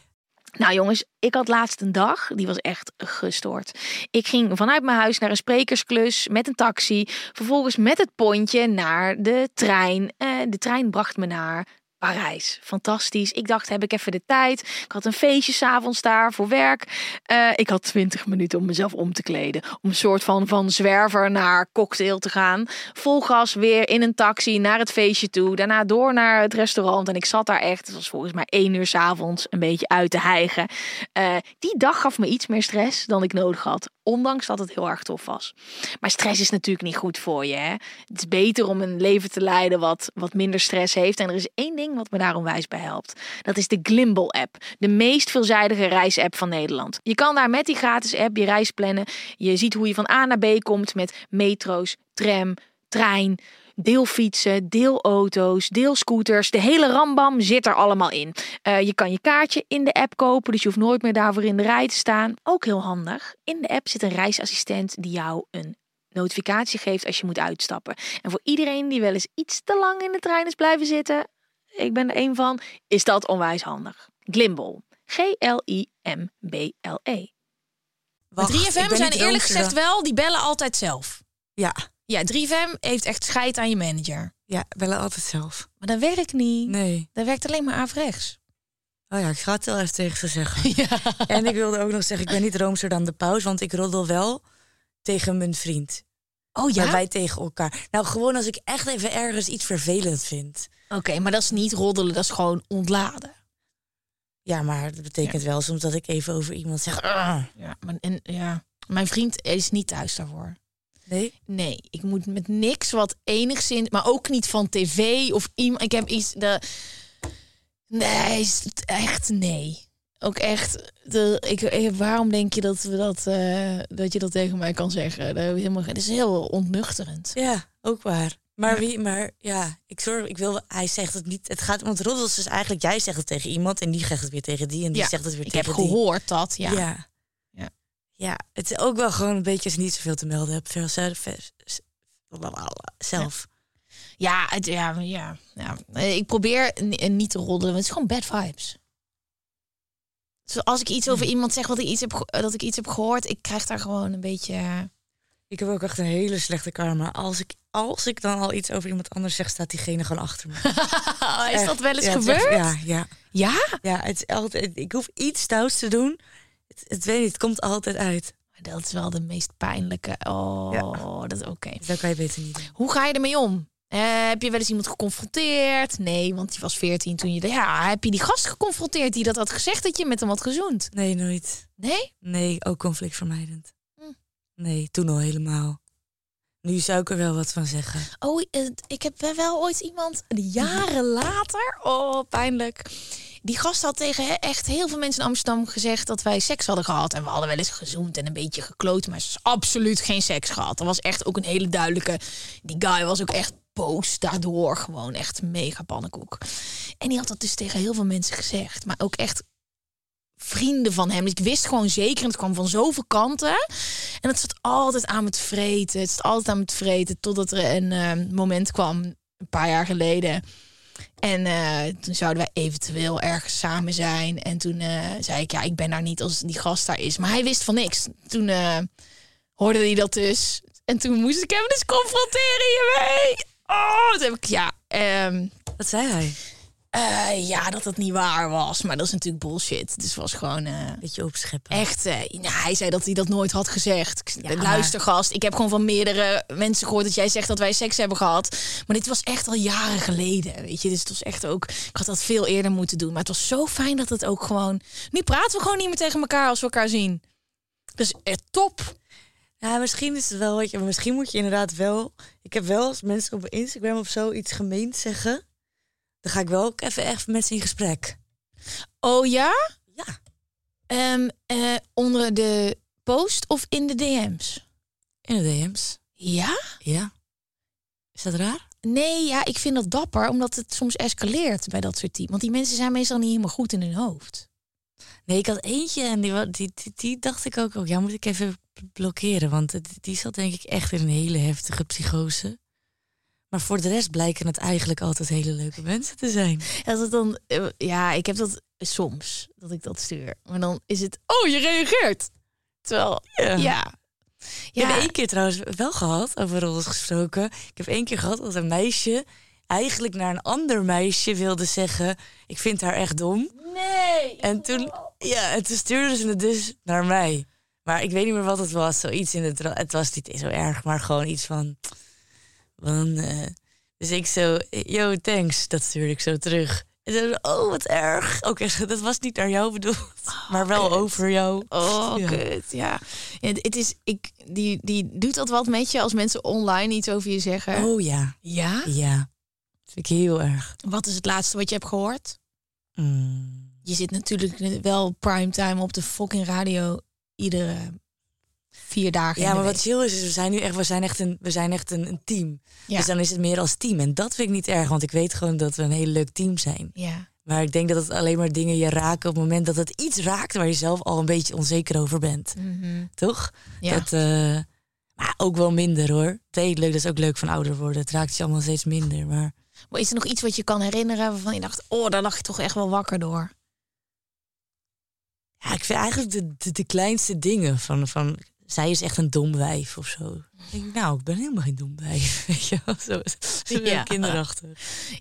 Nou jongens, ik had laatst een dag, die was echt gestoord. Ik ging vanuit mijn huis naar een sprekersklus met een taxi. Vervolgens met het pontje naar de trein. Eh, de trein bracht me naar Parijs. Fantastisch. Ik dacht, heb ik even de tijd. Ik had een feestje s'avonds daar voor werk. Eh, ik had twintig minuten om mezelf om te kleden. Om een soort van, van zwerver naar cocktail te gaan. Vol gas weer in een taxi naar het feestje toe. Daarna door naar het restaurant. En ik zat daar echt, het was volgens mij één uur s'avonds, een beetje uit te hijgen. Eh, die dag gaf me iets meer stress dan ik nodig had. Ondanks dat het heel erg tof was. Maar stress is natuurlijk niet goed voor je. Hè? Het is beter om een leven te leiden wat, wat minder stress heeft. En er is één ding wat me daar onwijs bij helpt. Dat is de Glimbal-app. De meest veelzijdige reisapp van Nederland. Je kan daar met die gratis app je reis plannen. Je ziet hoe je van A naar B komt met metro's, tram, trein, deelfietsen, deelauto's, deelscooters. De hele rambam zit er allemaal in. Eh, je kan je kaartje in de app kopen, dus je hoeft nooit meer daarvoor in de rij te staan. Ook heel handig. In de app zit een reisassistent die jou een notificatie geeft als je moet uitstappen. En voor iedereen die wel eens iets te lang in de trein is blijven zitten, ik ben er één van, is dat onwijs handig. Glimbal. G-L-I-M-B-L-E. wacht, 3FM ik ben zijn eerlijk gezegd wel, die bellen altijd zelf. Ja, Ja, 3FM heeft echt scheid aan je manager. ja, bellen altijd zelf. Maar dat werkt niet. Nee. Dat werkt alleen maar averechts. Oh ja, ik ga het wel even tegen ze zeggen. Ja. En ik wilde ook nog zeggen, ik ben niet roomser dan de paus, want ik roddel wel tegen mijn vriend. Oh Maar ja? wij tegen elkaar. Nou, gewoon als ik echt even ergens iets vervelend vind. Oké, maar dat is niet roddelen, dat is gewoon ontladen. Ja, maar dat betekent wel soms dat ik even over iemand zeg. "Ah." Ja, maar, en, ja. Mijn vriend is niet thuis daarvoor. Nee? Nee, ik moet met niks wat enigszins, maar ook niet van tv of iemand. Ik heb iets. De, nee, echt nee. Ook echt. De, ik, ik- waarom denk je dat we dat, eh, dat je dat tegen mij kan zeggen? Dat, heb ik helemaal, het is heel ontnuchterend. Ja, ook waar. Maar wie, maar ja, ik zorg, ik wil, hij zegt het niet. Het gaat, want roddels is eigenlijk, jij zegt het tegen iemand en die zegt het weer tegen die en die Ja, zegt het weer Ik tegen heb die. gehoord dat, ja. Ja. Ja. het is ook wel gewoon een beetje als niet zoveel te melden hebt. Veel zelf. Ja, het, ja, ja, ja. Eh, Ik probeer ni- niet te roddelen, want het is gewoon bad vibes. Dus als ik iets over iemand zeg wat ik iets heb, dat ik iets heb gehoord, ik krijg daar gewoon een beetje. eh, Ik heb ook echt een hele slechte karma. Als ik, als ik dan al iets over iemand anders zeg, staat diegene gewoon achter me. is Echt. dat wel eens Ja, echt- gebeurd? ja, ja. Ja? Ja, het is altijd, ik hoef iets stouts te doen. Het, weet niet, het komt altijd uit. Dat is wel de meest pijnlijke. Oh, Ja. dat is oké. Dat kan je beter niet doen. Hoe ga je ermee om? Eh, heb je wel eens iemand geconfronteerd? Nee, want die was 14 toen je. Ja, heb je die gast geconfronteerd die dat had gezegd dat je met hem had gezoend? Nee, nooit. Nee? Nee, ook conflictvermijdend. Hm. Nee, toen al helemaal. Nu zou ik er wel wat van zeggen. Oh, eh, ik heb wel- wel ooit iemand jaren later. Oh, pijnlijk. Die gast had tegen echt heel veel mensen in Amsterdam gezegd dat wij seks hadden gehad. En we hadden wel eens gezoend en een beetje gekloot. Maar ze is absoluut geen seks gehad. Dat was echt ook een hele duidelijke. Die guy was ook echt boos daardoor. Gewoon echt mega pannenkoek. En die had dat dus tegen heel veel mensen gezegd. Maar ook echt vrienden van hem. Dus ik wist gewoon zeker, en het kwam van zoveel kanten. En het zat altijd aan het vreten. Het zat altijd aan het vreten. Totdat er een eh, moment kwam, een paar jaar geleden. En eh, toen zouden wij eventueel ergens samen zijn. En toen eh, zei ik, ja, ik ben daar niet als die gast daar is. Maar hij wist van niks. Toen hoorde hij dat dus. En toen moest ik hem dus confronteren hiermee. Oh, toen heb ik, ja... Um, Wat zei hij? Uh, ja, dat het niet waar was. Maar dat is natuurlijk bullshit. Dus het was gewoon... Uh, Beetje opscheppen. Echt, uh, nou, hij zei dat hij dat nooit had gezegd. Ja, Luister, gast. Ik heb gewoon van meerdere mensen gehoord dat jij zegt dat wij seks hebben gehad. Maar dit was echt al jaren geleden, weet je. Dus het was echt ook... Ik had dat veel eerder moeten doen. Maar het was zo fijn dat het ook gewoon... Nu praten we gewoon niet meer tegen elkaar als we elkaar zien. Dus echt top. Ja, misschien is het wel wat je... Misschien moet je inderdaad wel... Ik heb wel als mensen op Instagram of zo iets gemeend zeggen dan ga ik wel ook even echt met ze in gesprek. Oh ja? Ja. Um, uh, onder de post of in de DM's? In de DM's. Ja? Ja. Is dat raar? Nee, ja, ik vind dat dapper, omdat het soms escaleert bij dat soort teams. Want die mensen zijn meestal niet helemaal goed in hun hoofd. Nee, ik had eentje en die, die, die, die dacht ik ook, oh, ja, moet ik even blokkeren. Want die zat denk ik echt in een hele heftige psychose. Maar voor de rest blijken het eigenlijk altijd hele leuke mensen te zijn. Als het dan, eh, ja, ik heb dat soms dat ik dat stuur. Maar dan is het, oh, je reageert. Terwijl, ja. ja. Ik heb één keer trouwens wel gehad, over roles gesproken. Ik heb één keer gehad dat een meisje eigenlijk naar een ander meisje wilde zeggen: Ik vind haar echt dom. Nee. En toen, ja, en toen stuurde ze het dus naar mij. Maar ik weet niet meer wat het was. Zoiets in het. Het was niet zo erg, maar gewoon iets van. Want, uh, dus ik zo, yo, thanks. Dat stuurde ik zo terug. En ze oh, wat erg. Oké, okay, dat was niet naar jou bedoeld, oh, maar wel over jou. Oh, ja. kut, ja. ja. Het is, ik, die, die doet dat wat met je als mensen online iets over je zeggen? Oh ja. Ja? Ja. Dat vind ik heel erg. Wat is het laatste wat je hebt gehoord? Mm. Je zit natuurlijk wel primetime op de fucking radio iedere vier dagen. Ja, maar wat chill is, is we zijn nu echt, we zijn echt een, we zijn echt een, een team. Ja. Dus dan is het meer als team. En dat vind ik niet erg, want ik weet gewoon dat we een heel leuk team zijn. Ja. Maar ik denk dat het alleen maar dingen je raken op het moment dat het iets raakt waar je zelf al een beetje onzeker over bent. Mm Toch? Ja. Dat, uh, maar ook wel minder hoor. Het leuk, dat is ook leuk van ouder worden. Het raakt je allemaal steeds minder. Maar... maar is er nog iets wat je kan herinneren waarvan je dacht, oh, daar lag je toch echt wel wakker door? Ja, ik vind eigenlijk de, de, de kleinste dingen van, van zij is echt een dom wijf of zo. Ik denk, nou, ik ben helemaal geen dom wijf. Weet je wel, zo, zo ja. kinderachtig.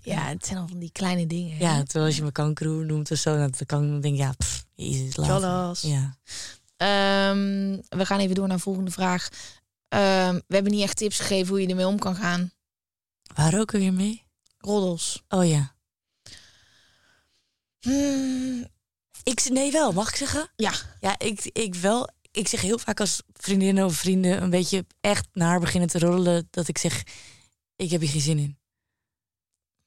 Ja, het zijn al van die kleine dingen. Ja, terwijl als je me kankeroer noemt of zo, dan kan ik denk ja, pff, jezus, laat. Ja. Um, we gaan even door naar de volgende vraag. Um, we hebben niet echt tips gegeven hoe je ermee om kan gaan. Waar ook weer mee? Roddels. Oh ja. Hmm. Ik, nee, wel, mag ik zeggen? Ja. Ja, ik, ik wel ik zeg heel vaak als vriendinnen of vrienden een beetje echt naar haar beginnen te rollen, dat ik zeg, ik heb hier geen zin in.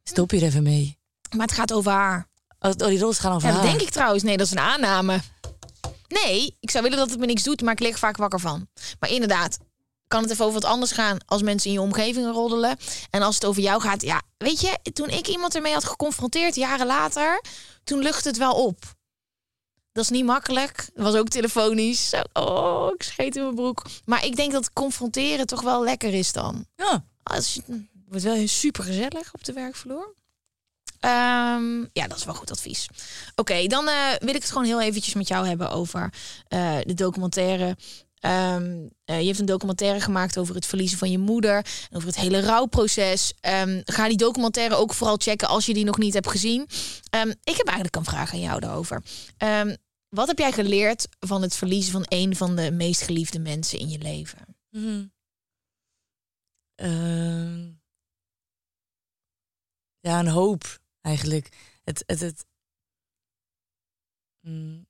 Stop hier even mee. Maar het gaat over haar. Oh, die rollen gaan over ja, haar. Dat denk ik trouwens. Nee, dat is een aanname. Nee, ik zou willen dat het me niks doet, maar ik lig vaak wakker van. Maar inderdaad, kan het even over wat anders gaan als mensen in je omgeving roddelen. En als het over jou gaat, ja, weet je, toen ik iemand ermee had geconfronteerd jaren later, toen lucht het wel op. Dat is niet makkelijk. Dat was ook telefonisch. oh, ik scheet in mijn broek. Maar ik denk dat confronteren toch wel lekker is dan. Ja. Als je, het wordt wel super gezellig op de werkvloer. Um, ja, dat is wel goed advies. Oké, dan uh, wil ik het gewoon heel eventjes met jou hebben over uh, de documentaire. Um, uh, je hebt een documentaire gemaakt over het verliezen van je moeder. Over het hele rouwproces. Um, ga die documentaire ook vooral checken als je die nog niet hebt gezien. ik heb eigenlijk een vraag aan jou daarover. Wat heb jij geleerd van het verliezen van een van de meest geliefde mensen in je leven? Mm. ja, een hoop eigenlijk. Het, het, het, mm.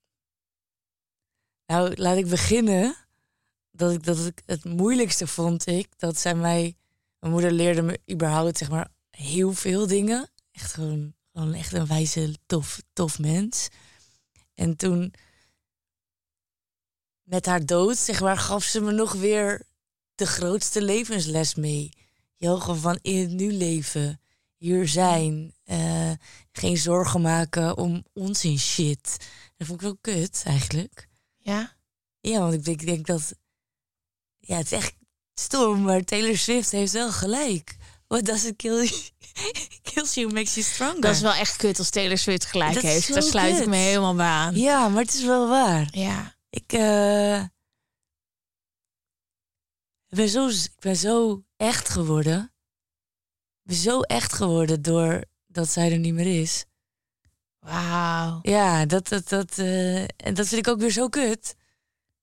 Nou, laat ik beginnen. Dat ik, dat ik het moeilijkste vond ik dat zij mij. Mijn moeder leerde me überhaupt zeg maar heel veel dingen. Echt gewoon, gewoon echt een wijze, tof, tof mens. En toen, met haar dood, zeg maar, gaf ze me nog weer de grootste levensles mee. Gewoon van in het nu leven. Hier zijn. eh, geen zorgen maken om onzin shit. Dat vond ik wel kut, eigenlijk. Ja? Ja, want ik denk, ik denk dat... Ja, het is echt stom, maar Taylor Swift heeft wel gelijk. What doesn't kill you, kills you makes you stronger. Dat is wel echt kut als Taylor Swift gelijk Dat heeft. Daar sluit ik me helemaal bij aan. Ja, maar het is wel waar. Ja. Ik, eh, ik, ben zo, ik ben zo echt geworden. Ik ben zo echt geworden doordat zij er niet meer is. Wauw. Ja, dat, dat, dat, eh, en dat vind ik ook weer zo kut.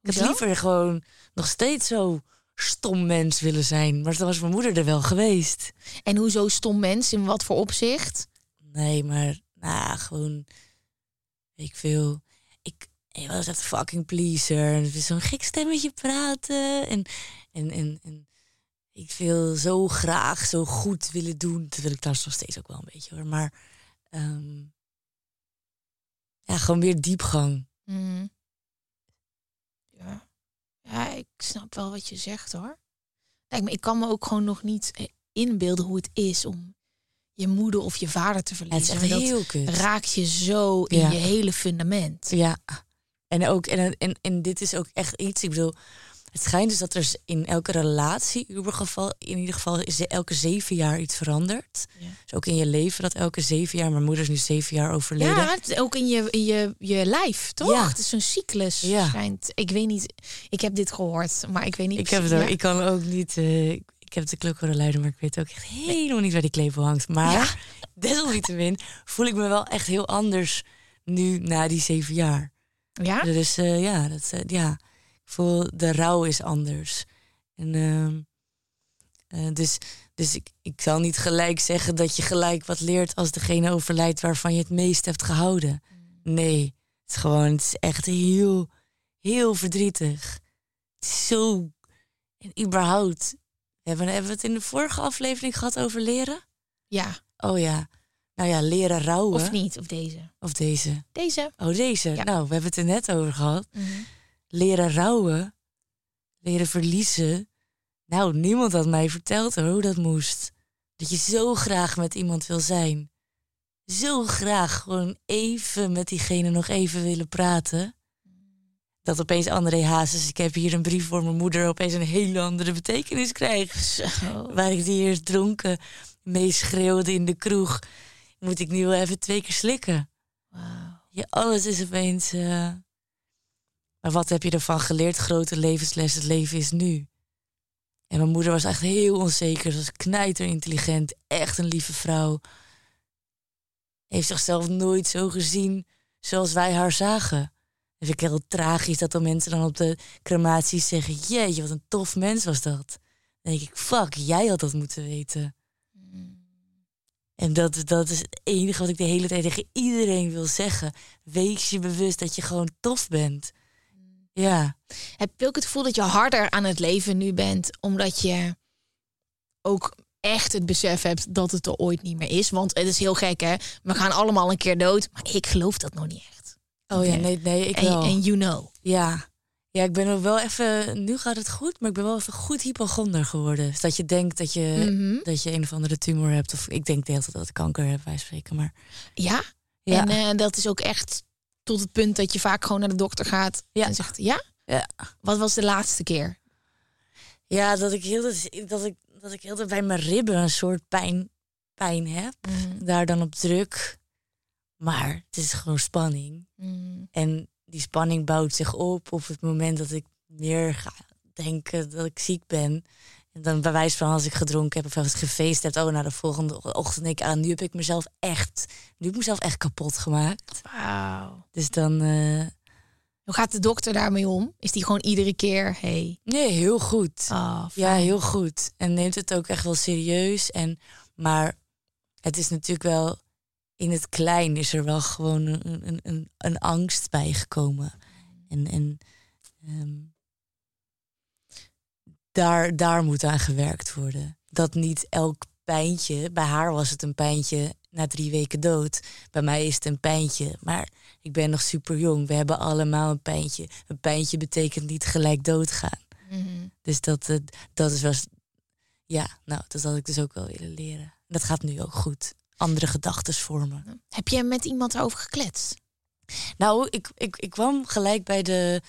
Ik Hoezo? liever gewoon nog steeds zo stom mens willen zijn. Maar dan was mijn moeder er wel geweest. En hoezo stom mens? In wat voor opzicht? Nee, maar nou, gewoon, weet ik veel. Ik, ik was echt fucking pleaser. En zo'n gek stemmetje praten. En, en, en, en ik wil zo graag zo goed willen doen. Dat wil ik trouwens nog steeds ook wel een beetje hoor. Maar ehm, ja, gewoon weer diepgang. Mhm. Ja. ik snap wel wat je zegt hoor. Kijk, maar ik kan me ook gewoon nog niet eh, inbeelden hoe het is om je moeder of je vader te het verliezen. is echt heel kut. raakt je zo in Ja. je hele fundament. Ja, en, ook, en, en, en dit is ook echt iets, ik bedoel, het schijnt dus dat er in elke relatie, in ieder geval, in ieder geval is er elke zeven jaar iets veranderd. Ja. Dus ook in je leven dat elke zeven jaar, mijn moeder is nu zeven jaar overleden. Ja, ook in je, in je, je lijf, toch? Ja. Het is zo'n cyclus. Ja. Schijnt. Ik weet niet, ik heb dit gehoord, maar ik weet niet ik, heb het ook, ik kan ook niet, eh, ik, heb de klok horen luiden, maar ik weet ook echt helemaal niet waar die klepel hangt. Maar desalniettemin voel ik me wel echt heel anders nu na die zeven jaar. Ja? Dus eh, ja, dat, eh, ja, voel de rouw is anders. En, ehm, eh, dus dus ik, ik zal niet gelijk zeggen dat je gelijk wat leert als degene overlijdt waarvan je het meest hebt gehouden. Nee, het is gewoon, het is echt heel, heel verdrietig. Het is zo, en überhaupt, hebben, hebben we het in de vorige aflevering gehad over leren? Ja, Oh ja, nou ja, leren rouwen. of niet, of deze. Of deze. Deze. Oh, deze. Ja. Nou, we hebben het er net over gehad. Mhm. Leren rouwen, leren verliezen. Nou, niemand had mij verteld hoor, hoe dat moest. Dat je zo graag met iemand wil zijn. Zo graag gewoon even met diegene nog even willen praten. Dat opeens André Hazes, ik heb hier een brief voor mijn moeder, opeens een hele andere betekenis krijgt. Zo. Waar ik die eerst dronken mee schreeuwde in de kroeg, moet ik nu wel even twee keer slikken. Wauw. Ja, alles is opeens. eh, Maar wat heb je ervan geleerd? Grote levensles, het leven is nu. En mijn moeder was echt heel onzeker. Ze was knijterintelligent, echt een lieve vrouw. Heeft zichzelf nooit zo gezien zoals wij haar zagen. Dat vind ik heel tragisch dat dan mensen dan op de crematies zeggen... jeetje, wat een tof mens was dat. Dan denk ik, fuck, jij had dat moeten weten. En dat, dat is het enige wat ik de hele tijd tegen iedereen wil zeggen. Wees je bewust dat je gewoon tof bent. Ja, Heb je ook het gevoel dat je harder aan het leven nu bent, omdat je ook echt het besef hebt dat het er ooit niet meer is? Want het is heel gek, hè? We gaan allemaal een keer dood, maar ik geloof dat nog niet echt. oh ja, nee, nee, ik En, wel. en you know. Ja. ja, ik ben wel even, nu gaat het goed, maar ik ben wel even goed hypochonder geworden. Dus dat je denkt dat je, Mhm. dat je een of andere tumor hebt. Of ik denk de hele tijd dat ik kanker heb, wij spreken. Maar Ja, ja, en eh, dat is ook echt tot het punt dat je vaak gewoon naar de dokter gaat Ja. en zegt, ja? Ja. Wat was de laatste keer? ja dat ik heel dat ik, dat ik heel bij mijn ribben een soort pijn, pijn heb. Daar dan op druk. Maar het is gewoon spanning. Mm. En die spanning bouwt zich op op het moment dat ik meer ga denken dat ik ziek ben. En dan bij wijze van als ik gedronken heb of als ik gefeest heb, oh, nou de volgende ochtend ik aan, nu heb ik mezelf echt, nu heb ik mezelf echt kapot gemaakt. Wauw. Dus dan, eh, Hoe gaat de dokter daarmee om? Is die gewoon iedere keer, hey, nee, heel goed. oh, Ja, heel goed. En neemt het ook echt wel serieus. En, maar het is natuurlijk wel, in het klein is er wel gewoon een, een, een, een angst bijgekomen. En, en ehm, daar, daar moet aan gewerkt worden. Dat niet elk pijntje, bij haar was het een pijntje na drie weken dood. Bij mij is het een pijntje. Maar ik ben nog super jong. We hebben allemaal een pijntje. Een pijntje betekent niet gelijk doodgaan. Mhm. Dus dat, eh, dat is wel. Ja, nou, dat had ik dus ook wel willen leren. Dat gaat nu ook goed. Andere gedachten vormen. Heb je met iemand over gekletst? Nou, ik, ik, ik kwam gelijk bij de,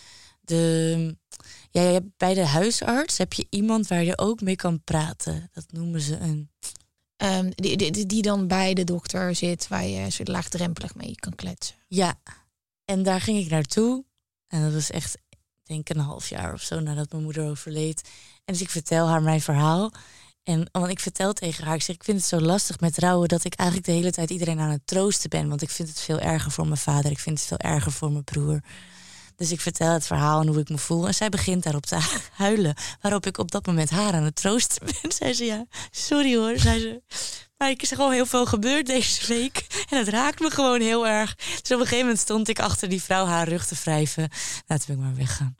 de. Ja, je hebt bij de huisarts heb je iemand waar je ook mee kan praten. Dat noemen ze een. Ehm, die, die, die dan bij de dokter zit, waar je zo laagdrempelig mee kan kletsen. Ja, en daar ging ik naartoe. En dat was echt, denk ik, een half jaar of zo nadat mijn moeder overleed. En dus ik vertel haar mijn verhaal. En want ik vertel tegen haar, ik zeg, ik vind het zo lastig met rouwen dat ik eigenlijk de hele tijd iedereen aan het troosten ben. Want ik vind het veel erger voor mijn vader, ik vind het veel erger voor mijn broer. Dus ik vertel het verhaal en hoe ik me voel. En zij begint daarop te huilen. Waarop ik op dat moment haar aan het troosten ben. Zei ze, ja, sorry hoor. Zei ze, maar ik is er gewoon heel veel gebeurd deze week. En het raakt me gewoon heel erg. Dus op een gegeven moment stond ik achter die vrouw haar rug te wrijven. Nou, toen ben ik maar weggaan.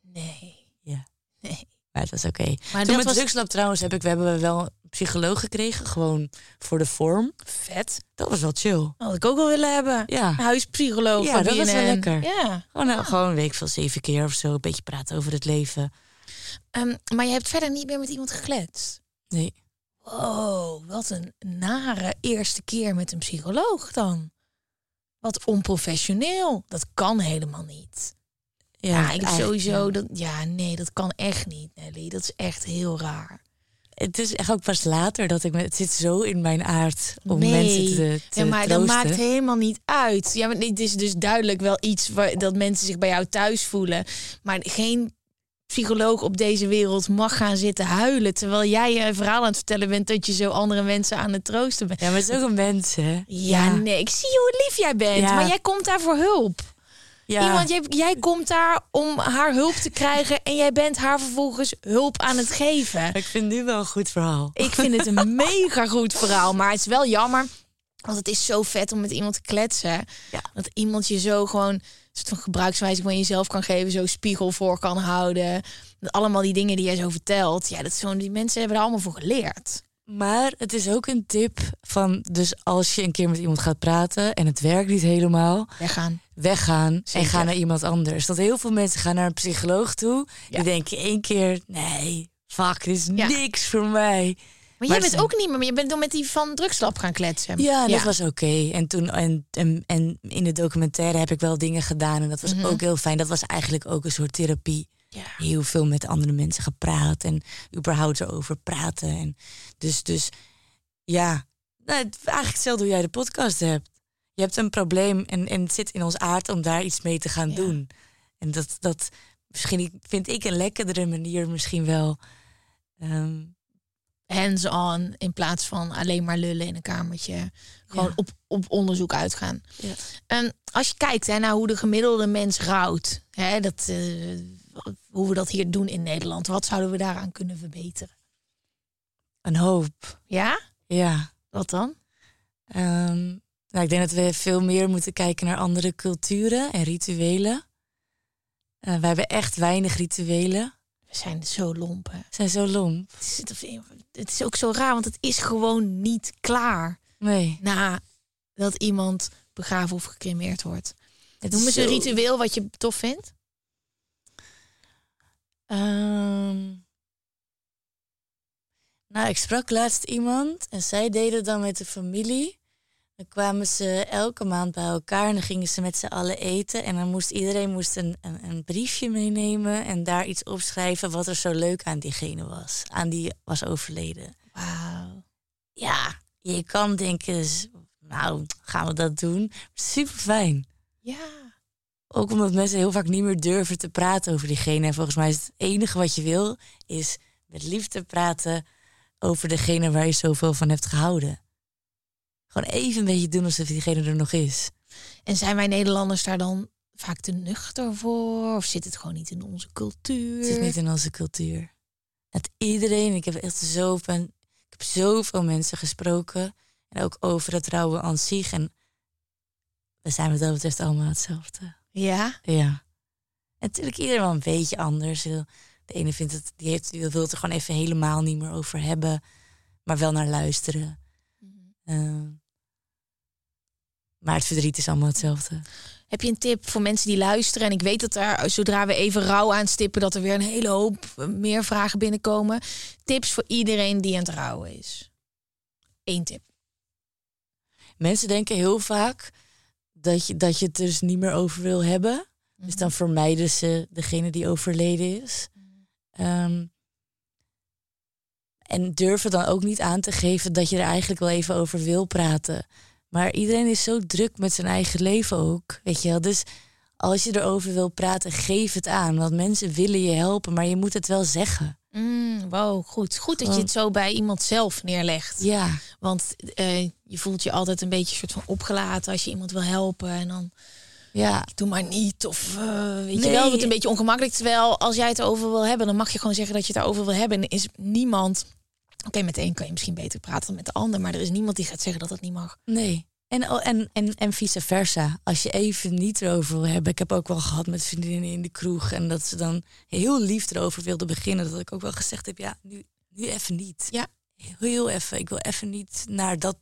Nee. Ja. Nee. Maar het was oké. Maar Toen dat met was drugslab trouwens heb ik, we hebben wel een psycholoog gekregen. Gewoon voor de vorm. vet. Dat was wel chill. Had ik ook wel willen hebben. Ja. Huispsycholoog Ja, dat was wel lekker. Ja. Gewoon, nou, gewoon een week van zeven keer of zo. Een beetje praten over het leven. Ehm, maar je hebt verder niet meer met iemand gekletst. Nee. Wow, wat een nare eerste keer met een psycholoog dan. Wat onprofessioneel. Dat kan helemaal niet. Ja, ik sowieso dat. Ja, nee, dat kan echt niet, Nelly. Dat is echt heel raar. Het is echt ook pas later dat ik me. Het zit zo in mijn aard om Nee. mensen te, te ja, maar dat maakt helemaal niet uit. Ja, maar het is dus duidelijk wel iets waar, dat mensen zich bij jou thuis voelen. Maar geen psycholoog op deze wereld mag gaan zitten huilen. Terwijl jij je verhaal aan het vertellen bent dat je zo andere mensen aan het troosten bent. Ja, maar het is ook een mens, hè? Ja, nee, ik zie hoe lief jij bent. Ja. Maar jij komt daar voor hulp. Ja. Iemand, jij, jij komt daar om haar hulp te krijgen en jij bent haar vervolgens hulp aan het geven. Ik vind nu wel een goed verhaal. Ik vind het een mega goed verhaal, maar het is wel jammer. Want het is zo vet om met iemand te kletsen. Ja. Dat iemand je zo gewoon soort van gebruikswijze van jezelf kan geven, zo spiegel voor kan houden. Dat allemaal die dingen die jij zo vertelt. Ja, dat is gewoon, die mensen hebben er allemaal voor geleerd. Maar het is ook een tip van, dus als je een keer met iemand gaat praten en het werkt niet helemaal, Weggaan. Weggaan Zeker. en ga naar iemand anders. Dat heel veel mensen gaan naar een psycholoog toe. Ja. Die denken één keer, nee, fuck, dit is Ja. niks voor mij. Maar, Maar jij bent ook niet meer, maar je bent dan met die van drugslab gaan kletsen. Ja, dat was oké. En toen en, en, en in de documentaire heb ik wel dingen gedaan en dat was Mhm. ook heel fijn. Dat was eigenlijk ook een soort therapie. Ja. Heel veel met andere mensen gepraat en überhaupt erover praten. En dus, dus ja, nou, eigenlijk hetzelfde hoe jij de podcast hebt. Je hebt een probleem en, en het zit in ons aard om daar iets mee te gaan Ja. doen. En dat, dat misschien vind ik een lekkerdere manier misschien wel. Ehm, hands-on in plaats van alleen maar lullen in een kamertje. Gewoon Ja. op, op onderzoek uitgaan. Ja. En als je kijkt hè, naar hoe de gemiddelde mens rouwt, hè, dat, eh, hoe we dat hier doen in Nederland, wat zouden we daaraan kunnen verbeteren? een hoop. Ja, Ja. wat dan? Ehm, nou, ik denk dat we veel meer moeten kijken naar andere culturen en rituelen. Eh wij hebben echt weinig rituelen. We zijn zo lomp. hè. We zijn zo lomp. Het is, het is ook zo raar, want het is gewoon niet klaar Nee. na dat iemand begraven of gecremeerd wordt. Het Noem eens een ritueel wat je tof vindt. Ehm, nou, ik sprak laatst iemand en zij deden dan met de familie. Dan kwamen ze elke maand bij elkaar en dan gingen ze met z'n allen eten. En dan moest iedereen moest een, een, een briefje meenemen en daar iets opschrijven wat er zo leuk aan diegene was. Aan die was overleden. Wauw. Ja, je kan denken, nou, gaan we dat doen? Super fijn. Ja. Ook omdat mensen heel vaak niet meer durven te praten over diegene. En volgens mij is het enige wat je wil, is met liefde praten over degene waar je zoveel van hebt gehouden. Gewoon even een beetje doen alsof diegene er nog is. En zijn wij Nederlanders daar dan vaak te nuchter voor? Of zit het gewoon niet in onze cultuur? Het zit niet in onze cultuur. Het iedereen, ik heb echt zo van, ik heb zoveel mensen gesproken. En ook over het rouwen aan zich. En we zijn wat dat betreft allemaal hetzelfde. Ja? Ja. En natuurlijk iedereen wel een beetje anders. De ene vindt het, die, heeft, die wil het er gewoon even helemaal niet meer over hebben. Maar wel naar luisteren. Eh, maar het verdriet is allemaal hetzelfde. Heb je een tip voor mensen die luisteren? En ik weet dat er, zodra we even rouw aanstippen, dat er weer een hele hoop eh, meer vragen binnenkomen. Tips voor iedereen die aan het rouwen is. Eén tip. Mensen denken heel vaak dat je, dat je het dus niet meer over wil hebben. Dus Mhm. dan vermijden ze degene die overleden is. Ehm, en durven dan ook niet aan te geven dat je er eigenlijk wel even over wil praten. Maar iedereen is zo druk met zijn eigen leven ook. Weet je wel? Dus als je erover wil praten, geef het aan. Want mensen willen je helpen, maar je moet het wel zeggen. Mm, wow, goed. Goed dat je het zo bij iemand zelf neerlegt. Ja, Want eh, je voelt je altijd een beetje soort van opgelaten als je iemand wil helpen. En dan ja. doe maar niet. Of eh, weet je wel, het een beetje ongemakkelijk. Terwijl als jij het erover wil hebben, dan mag je gewoon zeggen dat je het erover wil hebben. En is niemand. Oké, met de een kan je misschien beter praten dan met de ander. Maar er is niemand die gaat zeggen dat dat niet mag. Nee. En, en, en, en vice versa. Als je even niet erover wil hebben. Ik heb ook wel gehad met vriendinnen in de kroeg. En dat ze dan heel lief erover wilden beginnen. Dat ik ook wel gezegd heb, ja, nu, nu even niet. Ja. Heel even. Ik wil even niet naar dat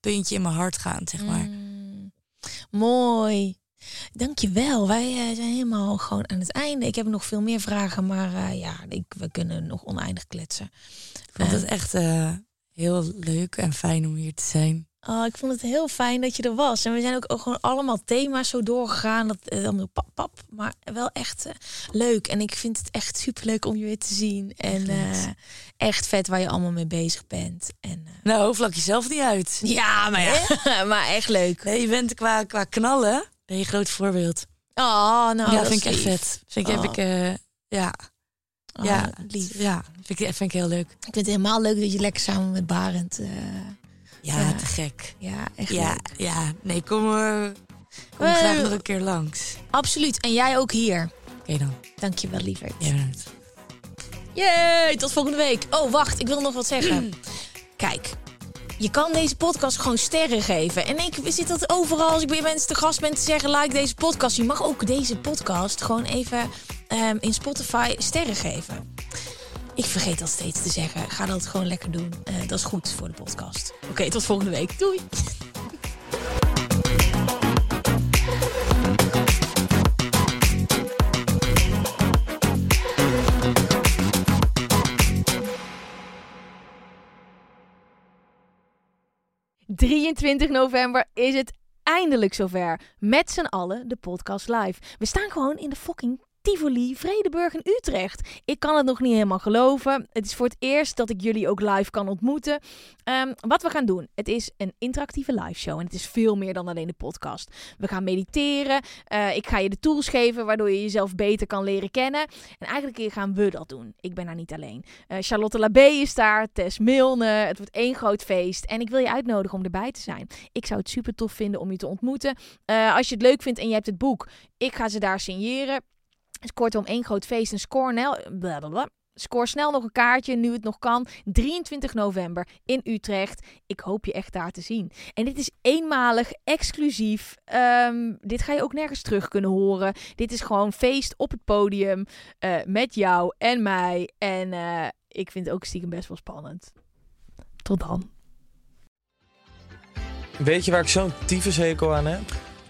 puntje in mijn hart gaan, zeg maar. Mm, mooi. Dankjewel. Wij eh, zijn helemaal gewoon aan het einde. Ik heb nog veel meer vragen, maar eh, ja, ik, we kunnen nog oneindig kletsen. Ik vond het echt eh, heel leuk en fijn om hier te zijn. Oh, ik vond het heel fijn dat je er was. En we zijn ook, ook gewoon allemaal thema's zo doorgegaan. Dat eh, dan pap, pap, maar wel echt eh, leuk. En ik vind het echt superleuk om je weer te zien. En Echt. echt vet waar je allemaal mee bezig bent. En, Nou, vlak jezelf niet uit. ja, maar ja, maar echt leuk. Nee, je bent qua, qua knallen ben je een groot voorbeeld. Oh, nou, ja, dat vind ik echt vet. Vind ik, Oh. heb ik, eh, ja, Oh, ja, lief. Ja, vind ik, vind ik heel leuk. Ik vind het helemaal leuk dat je lekker samen met Barend. eh, Ja, Ja. te gek. ja, echt Ja, leuk. ja. Nee, kom, eh kom Eh, graag nog een keer langs. Absoluut. En jij ook hier. Oké dan. Dankjewel, lieverd. Jij bedankt. Yay, tot volgende week. Oh, wacht, ik wil nog wat zeggen. Kijk, je kan deze podcast gewoon sterren geven. En ik zit dat overal als ik bij mensen te gast ben te zeggen... like deze podcast. Je mag ook deze podcast gewoon even ehm, in Spotify sterren geven. Ik vergeet dat steeds te zeggen. Ga dat gewoon lekker doen. Eh, dat is goed voor de podcast. Oké, tot volgende week. Doei. 23 november is het eindelijk zover. Met z'n allen de podcast live. We staan gewoon in de fucking Tivoli, Vredeburg in Utrecht. Ik kan het nog niet helemaal geloven. Het is voor het eerst dat ik jullie ook live kan ontmoeten. Ehm, wat we gaan doen, het is een interactieve live show en het is veel meer dan alleen de podcast. We gaan mediteren. Eh, ik ga je de tools geven waardoor je jezelf beter kan leren kennen. En eigenlijk gaan we dat doen. Ik ben daar niet alleen. Eh, Charlotte Labé is daar, Tess Milne. Het wordt één groot feest. En ik wil je uitnodigen om erbij te zijn. Ik zou het super tof vinden om je te ontmoeten. Eh, als je het leuk vindt en je hebt het boek, ik ga ze daar signeren. Kortom, één groot feest. En score, score snel nog een kaartje, nu het nog kan. 23 november in Utrecht. Ik hoop je echt daar te zien. En dit is eenmalig, exclusief. Ehm, dit ga je ook nergens terug kunnen horen. Dit is gewoon feest op het podium. eh, met jou en mij. En eh, ik vind het ook stiekem best wel spannend. Tot dan. Weet je waar ik zo'n tyfushekel aan heb?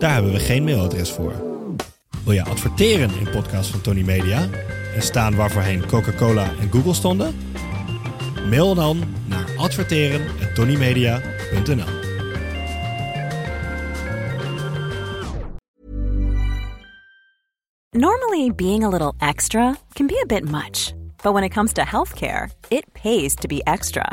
Daar hebben we geen mailadres voor. Wil je adverteren in podcasts van Tony Media en staan waarvoorheen Coca-Cola en Google stonden? Mail dan naar adverteren@tonymedia.nl. Normally, being a little extra can be a bit much, but when it comes to healthcare, it pays to be extra.